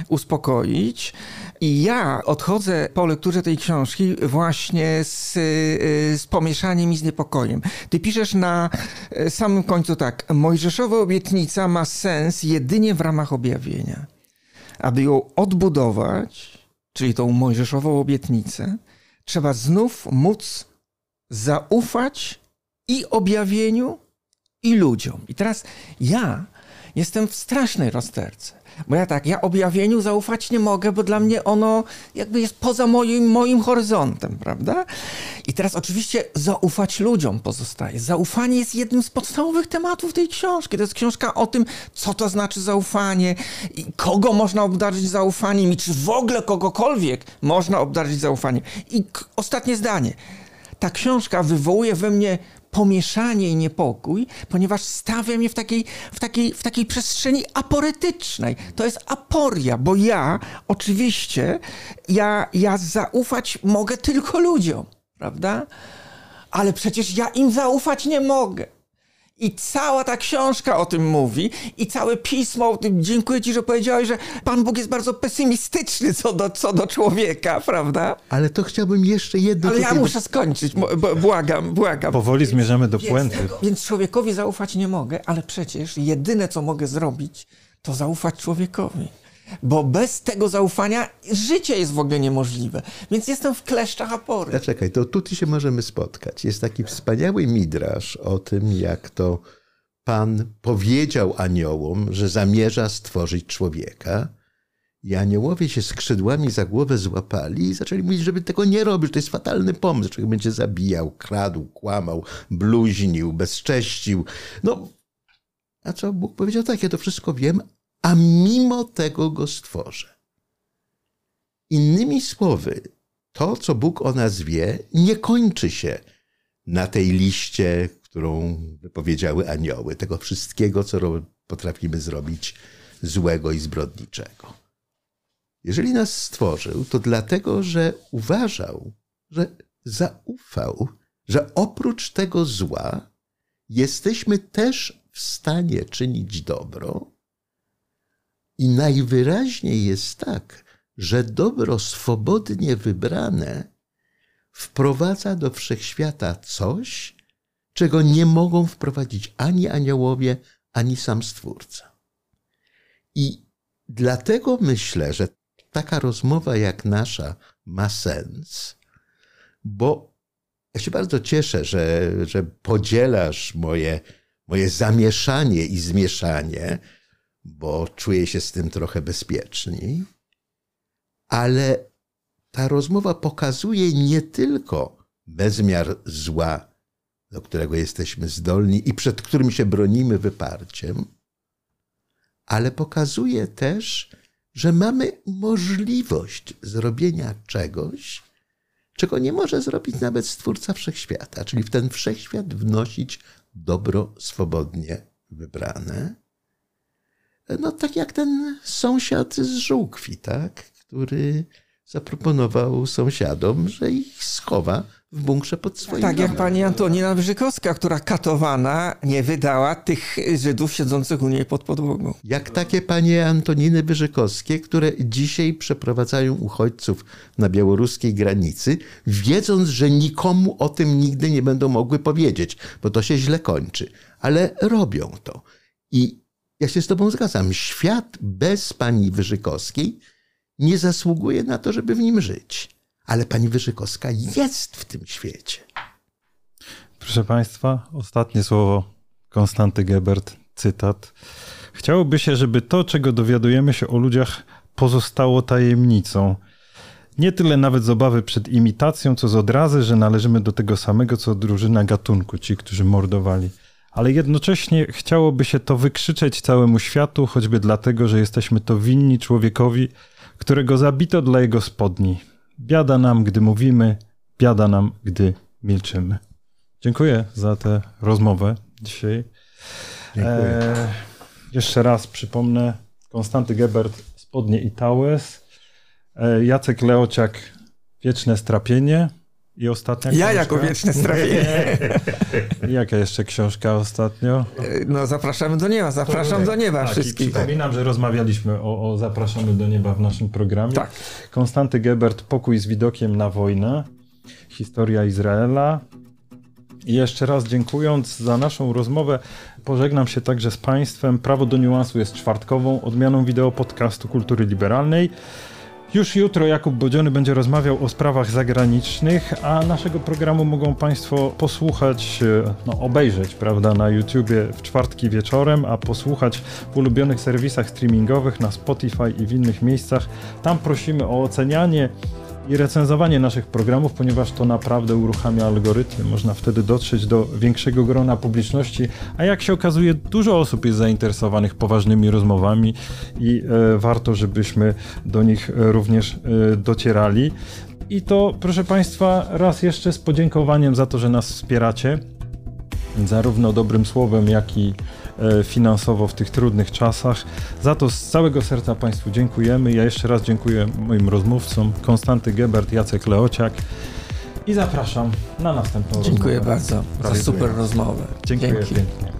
uspokoić. I ja odchodzę po lekturze tej książki właśnie z, z pomieszaniem i z niepokojem. Ty piszesz na samym końcu tak. Mojżeszowa obietnica ma sens jedynie w ramach objawienia. Aby ją odbudować, czyli tą mojżeszową obietnicę, trzeba znów móc zaufać i objawieniu, i ludziom. I teraz ja jestem w strasznej rozterce. Bo ja tak, ja objawieniu zaufać nie mogę, bo dla mnie ono jakby jest poza moim, moim horyzontem, prawda? I teraz oczywiście zaufać ludziom pozostaje. Zaufanie jest jednym z podstawowych tematów tej książki. To jest książka o tym, co to znaczy zaufanie, i kogo można obdarzyć zaufaniem i czy w ogóle kogokolwiek można obdarzyć zaufaniem. I ostatnie zdanie. Ta książka wywołuje we mnie pomieszanie i niepokój, ponieważ stawia mnie w takiej, w takiej, w takiej przestrzeni aporetycznej. To jest aporia, bo ja oczywiście, ja, ja zaufać mogę tylko ludziom, prawda? Ale przecież ja im zaufać nie mogę. I cała ta książka o tym mówi, i całe pismo o tym. Dziękuję Ci, że powiedziałeś, że Pan Bóg jest bardzo pesymistyczny co do, co do człowieka, prawda? Ale to chciałbym jeszcze jedno. Ale ja muszę skończyć, błagam, błagam. Powoli zmierzamy do puenty. Więc, więc człowiekowi zaufać nie mogę, ale przecież jedyne, co mogę zrobić, to zaufać człowiekowi bo bez tego zaufania życie jest w ogóle niemożliwe. Więc jestem w kleszczach apory. Zaczekaj, to tutaj się możemy spotkać. Jest taki wspaniały midrasz o tym, jak to Pan powiedział aniołom, że zamierza stworzyć człowieka. I aniołowie się skrzydłami za głowę złapali i zaczęli mówić, żeby tego nie robić, to jest fatalny pomysł. Człowiek będzie zabijał, kradł, kłamał, bluźnił, bezcześcił. No, a co Bóg powiedział? Tak, ja to wszystko wiem, a mimo tego go stworzę. Innymi słowy, to, co Bóg o nas wie, nie kończy się na tej liście, którą wypowiedziały anioły, tego wszystkiego, co potrafimy zrobić złego i zbrodniczego. Jeżeli nas stworzył, to dlatego, że uważał, że zaufał, że oprócz tego zła jesteśmy też w stanie czynić dobro. I najwyraźniej jest tak, że dobro swobodnie wybrane wprowadza do wszechświata coś, czego nie mogą wprowadzić ani aniołowie, ani sam Stwórca. I dlatego myślę, że taka rozmowa jak nasza ma sens, bo ja się bardzo cieszę, że, że podzielasz moje, moje zamieszanie i zmieszanie, bo czuję się z tym trochę bezpieczniej, ale ta rozmowa pokazuje nie tylko bezmiar zła, do którego jesteśmy zdolni i przed którym się bronimy wyparciem, ale pokazuje też, że mamy możliwość zrobienia czegoś, czego nie może zrobić nawet Stwórca Wszechświata, czyli w ten wszechświat wnosić dobro swobodnie wybrane. No tak jak ten sąsiad z żółkwi, tak? który zaproponował sąsiadom, że ich schowa w bunkrze pod swoim Tak jak domem. pani Antonina Wyżykowska, która katowana nie wydała tych Żydów siedzących u niej pod podłogą. Jak takie panie Antoniny Wyżykowskie, które dzisiaj przeprowadzają uchodźców na białoruskiej granicy, wiedząc, że nikomu o tym nigdy nie będą mogły powiedzieć, bo to się źle kończy. Ale robią to. I ja się z tobą zgadzam. Świat bez pani Wyżykowskiej nie zasługuje na to, żeby w nim żyć. Ale pani Wyżykowska jest w tym świecie. Proszę Państwa, ostatnie słowo Konstanty Gebert, cytat. Chciałoby się, żeby to, czego dowiadujemy się o ludziach, pozostało tajemnicą. Nie tyle nawet z obawy przed imitacją, co z odrazy, że należymy do tego samego, co drużyna gatunku, ci, którzy mordowali. Ale jednocześnie chciałoby się to wykrzyczeć całemu światu, choćby dlatego, że jesteśmy to winni człowiekowi, którego zabito dla jego spodni. Biada nam, gdy mówimy, biada nam, gdy milczymy. Dziękuję za tę rozmowę dzisiaj. Dziękuję. E, jeszcze raz przypomnę, Konstanty Gebert, Spodnie i Tałes, e, Jacek Leociak, Wieczne Strapienie i ostatnia Ja książka. jako wieczne strawienie. (laughs) Jaka jeszcze książka ostatnio? No zapraszamy do nieba, zapraszam do nieba Tak, wszystkich. przypominam, że rozmawialiśmy o, o Zapraszamy do nieba w naszym programie. Tak. Konstanty Gebert, Pokój z widokiem na wojnę, historia Izraela. I jeszcze raz dziękując za naszą rozmowę, pożegnam się także z Państwem. Prawo do niuansu jest czwartkową odmianą wideo podcastu Kultury Liberalnej. Już jutro Jakub Bodziony będzie rozmawiał o sprawach zagranicznych, a naszego programu mogą Państwo posłuchać, e, no obejrzeć, prawda, na YouTubie w czwartki wieczorem, a posłuchać w ulubionych serwisach streamingowych na Spotify i w innych miejscach. Tam prosimy o ocenianie i recenzowanie naszych programów, ponieważ to naprawdę uruchamia algorytmy. Można wtedy dotrzeć do większego grona publiczności, a jak się okazuje, dużo osób jest zainteresowanych poważnymi rozmowami i e, warto, żebyśmy do nich e, również e, docierali. I to, proszę Państwa, raz jeszcze z podziękowaniem za to, że nas wspieracie, zarówno dobrym słowem, jak i finansowo w tych trudnych czasach. Za to z całego serca Państwu dziękujemy. Ja jeszcze raz dziękuję moim rozmówcom, Konstanty Gebert, Jacek Leociak i zapraszam na następną Dziękuję rozmowę. bardzo za super rozmowę. Dziękuję Dzięki. pięknie.